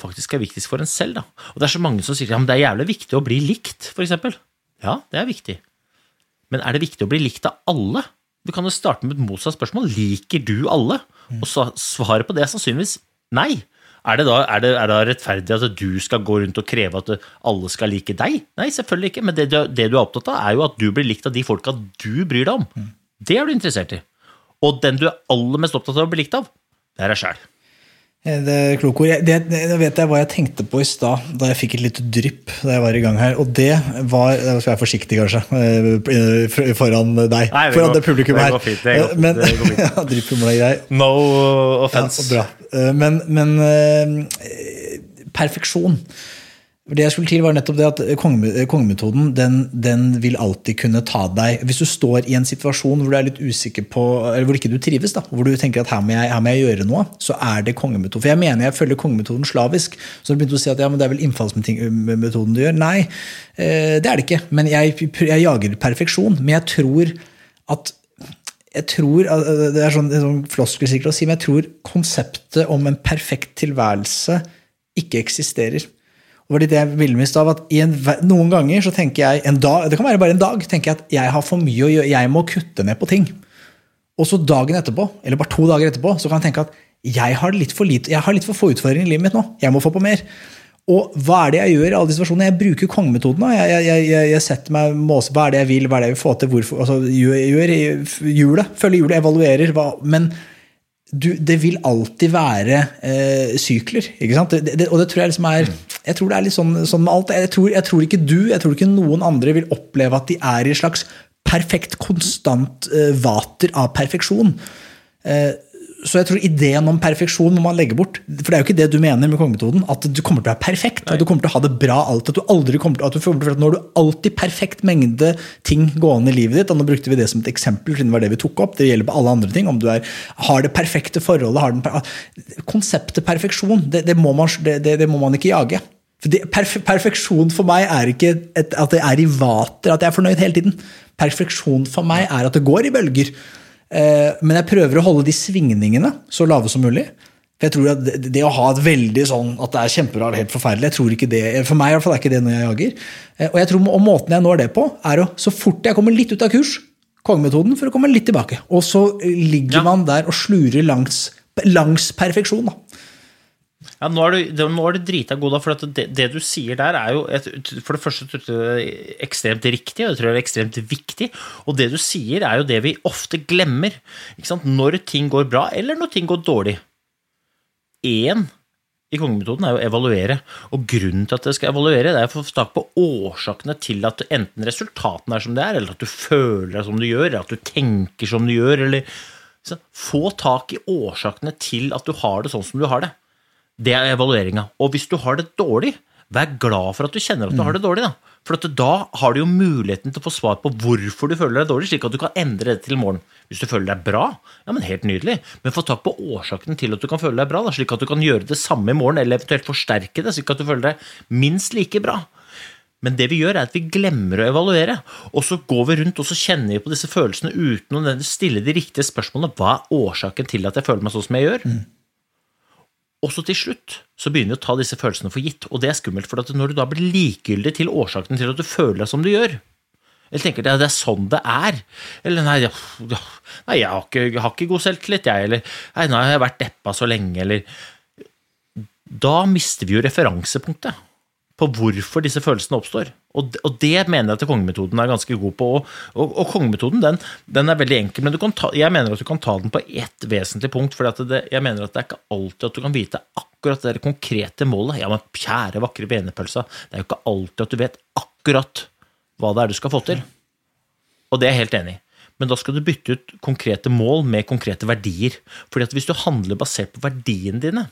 faktisk er viktigst for en selv. Da. Og Det er så mange som sier ja, men det er jævlig viktig å bli likt, f.eks. Ja, det er viktig. Men er det viktig å bli likt av alle? Du kan jo starte med et motsatt spørsmål. Liker du alle? Og svaret på det er sannsynligvis nei. Er det, da, er, det, er det rettferdig at du skal gå rundt og kreve at alle skal like deg? Nei, selvfølgelig ikke, men det, det, du er opptatt av, er jo at du blir likt av de folka du bryr deg om. Det er du interessert i. Og den du er aller mest opptatt av å bli likt av, det er deg sjæl. Eh, det er kloke ord. Det, det, vet jeg hva jeg tenkte på i stad, da jeg fikk et lite drypp da jeg var i gang her. Og det var Da skal jeg være forsiktig, kanskje, eh, foran deg. Nei, det foran går, det publikummet her. Det går fint. Det går, men, det går fint. [LAUGHS] ja, grei. No offense. Ja. Eh, men, men perfeksjon det jeg skulle til var nettopp det at Kongemetoden den, den, vil alltid kunne ta deg Hvis du står i en situasjon hvor du er litt usikker på, eller hvor ikke du trives, da, hvor du tenker at her må, jeg, her må jeg gjøre noe, så er det kongemetoden. For jeg mener jeg følger kongemetoden slavisk. Så du begynte å si at ja, men det er vel innfallsmetoden du gjør. Nei, eh, det er det ikke. Men jeg, jeg jager perfeksjon. Men jeg tror at jeg tror, Det er sånn, sånn floskelsikkert å si, men jeg tror konseptet om en perfekt tilværelse ikke eksisterer. Og litt det jeg ville med av at en, Noen ganger så tenker jeg en dag, det kan være bare en dag, tenker jeg at jeg har for mye å gjøre, jeg må kutte ned på ting. Og så dagen etterpå, eller bare to dager etterpå, så kan jeg tenke at jeg har litt for, lite, jeg har litt for få utfordringer i livet mitt nå. Jeg må få på mer. Og hva er det jeg gjør i alle de situasjonene? Jeg bruker kongemetoden. Jeg, jeg, jeg, jeg, setter meg måse Hva er det jeg vil, hva er det jeg vil få til? Hvorfor, altså, gjør, gjør hjulet, følger hjulet, evaluerer. Hva, men du, det vil alltid være eh, sykler. Det, det, og det tror jeg liksom er jeg tror det er litt sånn, sånn med alt. Jeg tror, jeg tror, ikke du, jeg tror ikke noen andre vil oppleve at de er i et slags perfekt, konstant eh, vater av perfeksjon. Eh, så jeg tror ideen om perfeksjon må man legge bort. For det er jo ikke det du mener med kongemetoden. At du kommer til å være perfekt. At du kommer til å ha det bra alltid. At du aldri kommer til, at du føler at Nå har du alltid perfekt mengde ting gående i livet ditt. Og nå brukte vi det som et eksempel, siden det var det vi tok opp. Det gjelder på alle andre ting. Om du er, har det perfekte forholdet har den, Konseptet perfeksjon, det, det, må man, det, det, må man, ikke jage. For perf perfeksjon for meg er ikke et, at det er i vater, at jeg er fornøyd hele tiden. Perfeksjon for meg er at det går i bølger. Eh, men jeg prøver å holde de svingningene så lave som mulig. For jeg tror at det, det å ha et veldig sånn at det er kjempebra helt forferdelig jeg tror ikke det, For meg i hvert fall er ikke det når jeg jager. Eh, og jeg tror og måten jeg når det på, er å så fort jeg kommer litt ut av kurs, kongemetoden, for å komme litt tilbake. Og så ligger ja. man der og slurer langs, langs perfeksjon. da. Ja, nå er du, nå er du drita god, da, for det, det, du sier der, er jo et, For det første ekstremt riktig, og jeg tror det er ekstremt viktig. Og det du sier, er jo det vi ofte glemmer. Når ting går bra, eller når ting går dårlig. Én i kongemetoden er jo å evaluere. Og grunnen til at det skal evaluere, det er å få tak på årsakene til at enten resultatene er som det er, eller at du føler deg som du gjør, eller at du tenker som du gjør, eller Få tak i årsakene til at du har det sånn som du har det. Det er evalueringa. Og hvis du har det dårlig, vær glad for at du kjenner at du har det dårlig. Da. For da har du jo muligheten til å få svar på hvorfor du føler deg dårlig, slik at du kan endre det til i morgen. Hvis du føler deg bra, ja, men helt nydelig. Men få tak på årsaken til at du kan føle deg bra, da, slik at du kan gjøre det samme i morgen, eller eventuelt forsterke det, slik at du føler deg minst like bra. Men det vi gjør, er at vi glemmer å evaluere. Og så går vi rundt og så kjenner vi på disse følelsene uten å stille de riktige spørsmålene. Hva er årsaken til at jeg føler meg sånn som jeg gjør? Mm. Og så til slutt så begynner vi å ta disse følelsene for gitt, og det er skummelt. For når du da blir likegyldig til årsaken til at du føler deg som du gjør, Eller tenker at det er sånn det er. Eller nei, nei jeg, har ikke, jeg har ikke god selvtillit, jeg. Eller nei, nå har jeg vært deppa så lenge, eller Da mister vi jo referansepunktet på hvorfor disse følelsene oppstår. Og, og det mener jeg at kongemetoden er ganske god på. Og, og, og kongemetoden den, den, er veldig enkel, men ta, jeg mener at du kan ta den på ett vesentlig punkt. For jeg mener at det er ikke alltid at du kan vite akkurat det konkrete målet. Ja, men kjære, vakre venepølsa, det er jo ikke alltid at du vet akkurat hva det er du skal få til. Og det er jeg helt enig i. Men da skal du bytte ut konkrete mål med konkrete verdier. Fordi at hvis du handler basert på verdiene dine,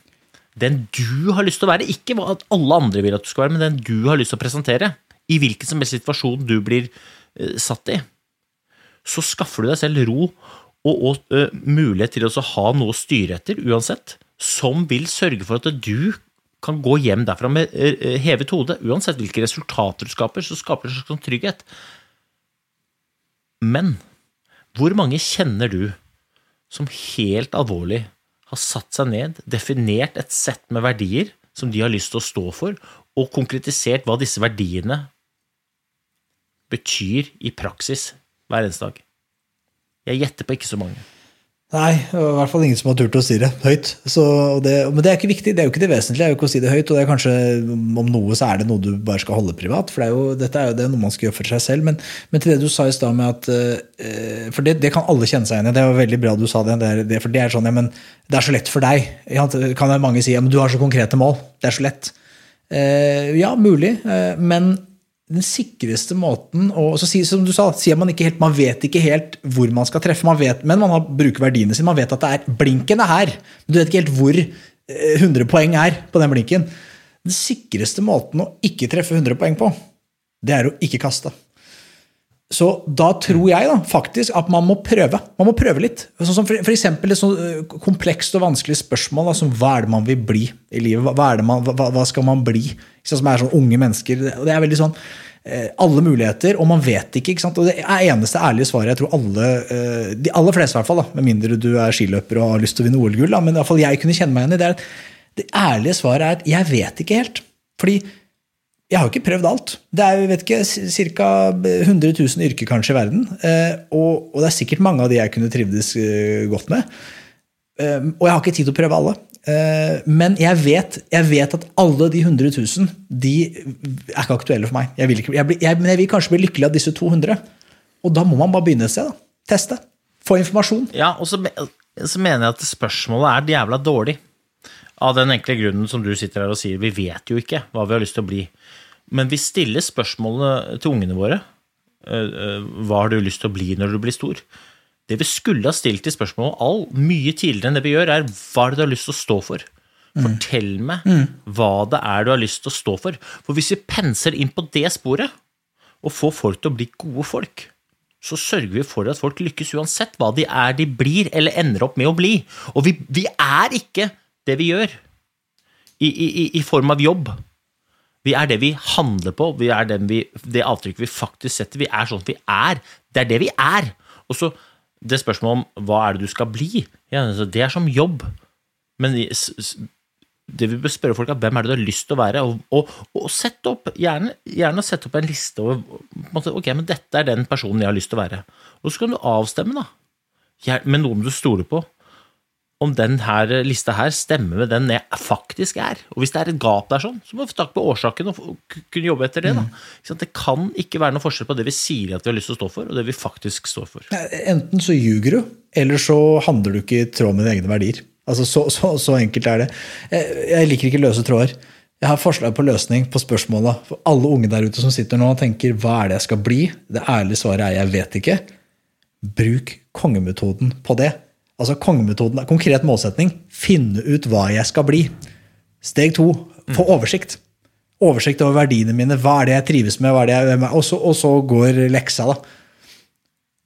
den du har lyst til å være, ikke hva alle andre vil at du skal være, men den du har lyst til å presentere, i hvilken som helst situasjon du blir uh, satt i, så skaffer du deg selv ro og, uh, mulighet til å ha noe å styre etter uansett, som vil sørge for at du kan gå hjem derfra med uh, hevet hode. Uansett hvilke resultater du skaper, så skaper det en slags trygghet. Men hvor mange kjenner du som helt alvorlig har satt seg ned, definert et sett med verdier som de har lyst til å stå for, og konkretisert hva disse verdiene betyr i praksis hver eneste dag? Jeg gjetter på ikke så mange. Nei, i hvert fall ingen som har turt å si det høyt. Så, det, men det er ikke viktig, det er jo ikke det vesentlige. det er jo ikke å si det høyt, og det er kanskje Om noe så er det noe du bare skal holde privat. for det er jo, Dette er jo det noe man skal gjøre for seg selv. Men, men til det du sa i stad med at uh, For det, det, kan alle kjenne seg igjen i. Det var veldig bra du sa det. det for det er sånn, ja, men det er så lett for deg. Kan mange si ja, men du har så konkrete mål. Det er så lett. Uh, ja, mulig. Uh, men den sikreste måten og så Som du sa, sier man ikke helt, man vet ikke helt hvor man skal treffe, man vet, men man har, bruker verdiene sine. Man vet at det er blinken er her, men du vet ikke helt hvor 100 eh, poeng er på den blinken. Den sikreste måten å ikke treffe 100 poeng på, det er å ikke kaste. Så da tror jeg da, faktisk at man må prøve. Man må prøve litt. Sånn som for eksempel et sånt eh, komplekst og vanskelig spørsmål da, som hva er det man vil bli i livet? Hva, man, hva, hva skal man bli? Som er sånn unge mennesker. Det er veldig sånn eh, alle muligheter, og man vet ikke. ikke sant? Og Det er eneste ærlige svaret jeg tror alle, eh, de aller fleste, i hvert fall, da, med mindre du er skiløper og har lyst til å vinne OL-gull, men i hvert fall jeg kunne kjenne meg igjen i det. Det ærlige svaret er at jeg vet ikke helt. Fordi jeg har jo ikke prøvd alt. Det er vet ikke, ca. 100 000 yrker kanskje i verden. Eh, og, og, det er sikkert mange av de jeg kunne trivdes godt med. Og jeg har ikke tid til å prøve alle. Men jeg vet, jeg vet at alle de 100 000 de er ikke aktuelle for meg. Jeg vil ikke, jeg blir, jeg, men jeg vil kanskje bli lykkelig av disse 200. Og da må man bare begynne et sted. Teste. Få informasjon. Ja, og så, så mener jeg at spørsmålet er jævla dårlig. Av den enkle grunnen som du sitter her og sier, vi vet jo ikke hva vi har lyst til å bli. Men vi stiller spørsmålene til ungene våre. Eh, eh, hva har du lyst til å bli når du blir stor? Det vi skulle ha stilt i spørsmål all, mye tidligere enn det vi gjør, er hva er det du har lyst til å stå for? Mm. Fortell meg hva det er du har lyst til å stå for. For hvis vi penser inn på det sporet, og får folk til å bli gode folk, så sørger vi for at folk lykkes uansett hva de er de blir eller ender opp med å bli. Og vi, vi er ikke det vi gjør i, i, i form av jobb. Vi er det vi handler på, vi er vi, det avtrykket vi faktisk setter. Vi er sånn vi er. Det er det vi er. Og så det spørsmålet om hva er det du skal bli, altså, det er som jobb. Men det vi bør spørre folk er hvem er det du har lyst til å være, og, og, og sett opp, gjerne, gjerne sette opp en liste over ok, men dette er den personen jeg har lyst til å være. Og så kan du avstemme da, med noen du stoler på om denne lista her stemmer med den jeg faktisk er. Og hvis det er et gap der, sånn, så må vi få tak på årsaken og kunne jobbe etter det. da. Mm. Det kan ikke være noe forskjell på det vi sier at vi har lyst til å stå for, og det vi faktisk står for. Enten så ljuger du, eller så handler du ikke i tråd med dine egne verdier. Altså, så, så, så, enkelt er det. Jeg liker ikke løse tråder. Jeg har forslag på løsning på spørsmåla. For alle unge der ute som sitter nå og tenker 'hva er det jeg skal bli', det ærlige svaret er 'jeg vet ikke'. Bruk kongemetoden på det. Altså kongemetoden, konkret målsetning. Finne ut hva jeg skal bli. Steg to få mm. oversikt. Oversikt over verdiene mine. Hva er det jeg trives med? hva er det jeg, og, så, og så går leksa, da.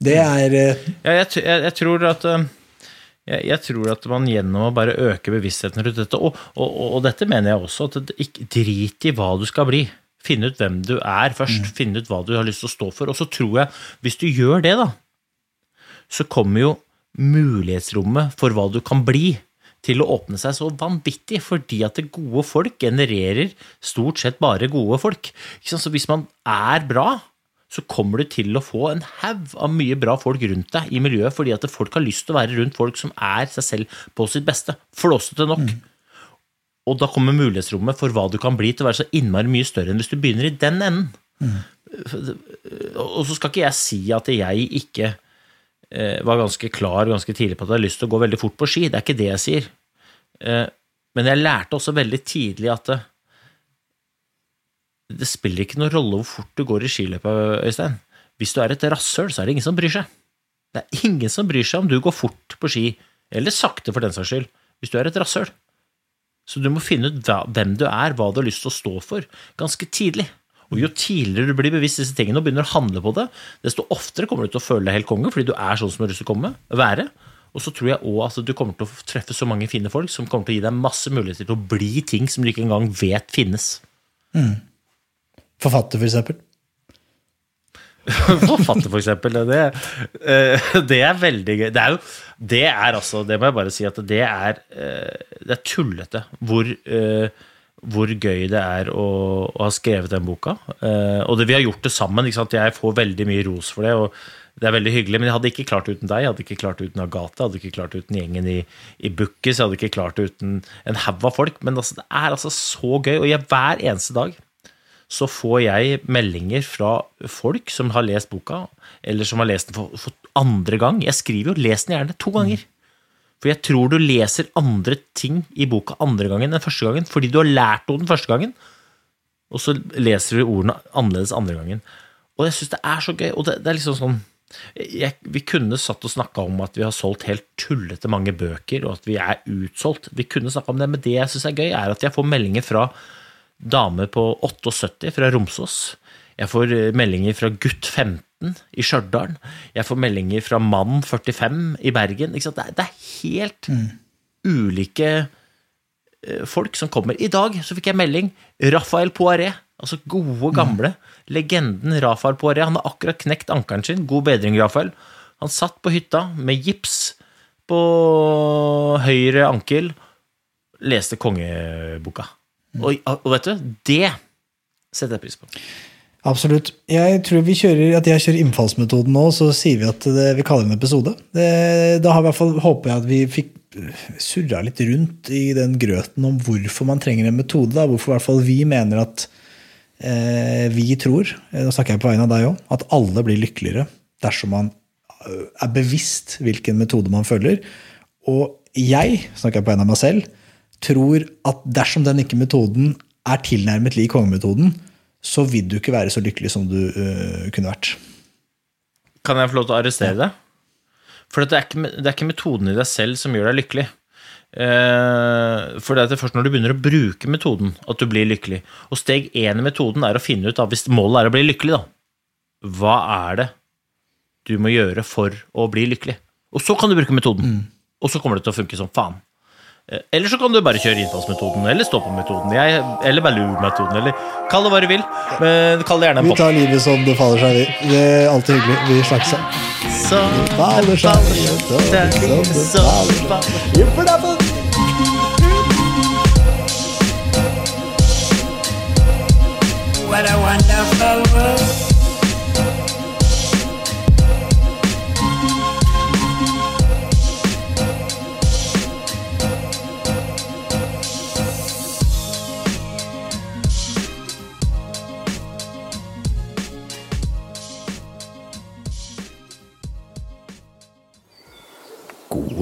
Det mm. er uh, ja, jeg, jeg, jeg, tror at jeg, jeg, tror at man gjennom å bare øke bevisstheten rundt dette, og, og, og, dette mener jeg også, at ikke drit i hva du skal bli. Finne ut hvem du er først. Mm. Finne ut hva du har lyst til å stå for. Og så tror jeg, hvis du gjør det, da, så kommer jo mulighetsrommet for hva du kan bli, til å åpne seg så vanvittig, fordi at det gode folk genererer stort sett bare gode folk. Så hvis man er bra, så kommer du til å få en haug av mye bra folk rundt deg i miljøet, fordi at folk har lyst til å være rundt folk som er seg selv på sitt beste. Flåsete nok. Og da kommer mulighetsrommet for hva du kan bli, til å være så innmari mye større enn hvis du begynner i den enden. Og så skal ikke jeg si at jeg ikke var ganske klar ganske tidlig på at jeg hadde lyst til å gå veldig fort på ski. Det er ikke det jeg sier. Eh, men jeg lærte også veldig tidlig at det, det spiller ikke noen rolle hvor fort du går i skiløpet, Øystein. Hvis du er et rasshøl, så er det ingen som bryr seg. Det er ingen som bryr seg om du går fort på ski, eller sakte for den saks skyld, hvis du er et rasshøl. Så du må finne ut hvem du er, hva du har lyst til å stå for, ganske tidlig. Og jo tidligere du blir bevisst disse tingene og begynner å handle på det, desto oftere kommer du til å føle deg helt konge, fordi du er sånn som du har lyst til å komme, være. Og så tror jeg òg at du kommer til å treffe så mange fine folk som kommer til å gi deg masse muligheter til å bli ting som du ikke engang vet finnes. Forfatter, for eksempel. [LAUGHS] Forfatter, for eksempel. Det, eh, det er veldig gøy. Det er jo Det er altså Det må jeg bare si at det er eh, Det er tullete hvor, eh, hvor gøy det er å, å ha skrevet den boka. Uh, Og det, vi har gjort det sammen. Jeg får veldig mye ros for det. og det er veldig hyggelig, men jeg hadde ikke klart det uten deg, jeg hadde ikke klart det uten Agathe, jeg hadde ikke klart det uten gjengen i, i Bukkis, jeg hadde ikke klart det uten en haug av folk. Men altså, det er altså så gøy, og jeg, hver eneste dag så får jeg meldinger fra folk som har lest boka, eller som har lest den for, for andre gang. Jeg skriver jo 'les den gjerne' to ganger. For jeg tror du leser andre ting i boka andre gangen enn første gangen, fordi du har lært noe den første gangen, og så leser du ordene annerledes andre gangen. Og jeg syns det er så gøy. Og det, det er liksom sånn jeg, Vi kunne satt og snakka om at vi har solgt helt tullete mange bøker, og at vi er utsolgt. Vi kunne snakka om det, men det jeg syns er gøy, er at jeg får meldinger fra damer på 78 fra Romsås. Jeg får eh, meldinger fra gutt 15 i Stjørdal. Jeg får meldinger fra mann 45 i Bergen. Det, er, det er helt ulike eh, folk som kommer. I dag så fikk jeg melding. Rafael Poiré, altså gode, gamle legenden Rafael Poiré. Han har akkurat knekt ankelen sin. God bedring, Rafael. Han satt på hytta med gips på høyre ankel, leste kongeboka. Og, og vet du, det setter jeg pris på. Absolutt. Jeg tror vi kjører, at jeg kjører innfallsmetoden nå, så sier vi at det, vi kaller det en episode. Det, da har vi i hvert fall, håper jeg at vi fikk surra litt rundt i den grøten om hvorfor man trenger en metode. Da. Hvorfor i hvert fall vi mener at eh, vi tror, eh, nå snakker jeg på vegne av deg òg, at alle blir lykkeligere dersom man øh, er bevisst hvilken metode man følger. Og jeg, snakker jeg på vegne av meg selv, tror at dersom den ikke metoden er tilnærmet lik kongemetoden, så vil du ikke være så lykkelig som du uh, kunne vært. Kan jeg få lov til å arrestere deg? For det er, ikke, det er ikke metoden i deg selv som gjør deg lykkelig. Uh, for det er først når du begynner å bruke metoden, at du blir lykkelig. Og steg én i metoden er å finne ut, da, hvis målet er å bli lykkelig, da, hva er det du må gjøre for å bli lykkelig? Og så kan du bruke metoden. Og så kommer det til å funke som faen. Eh, Eller så kan du bare kjøre innfallsmetoden, eller stå-på-metoden, jeg- eller Baloo-metoden, eller kall det hva du vil. Men kall det gjerne en Vi pott. tar livet som det faller seg, vi. Det er alltid hyggelig. Vi snakkes. Så Faller seg, det faller seg, som det faller. Dapper. What a wonderful world.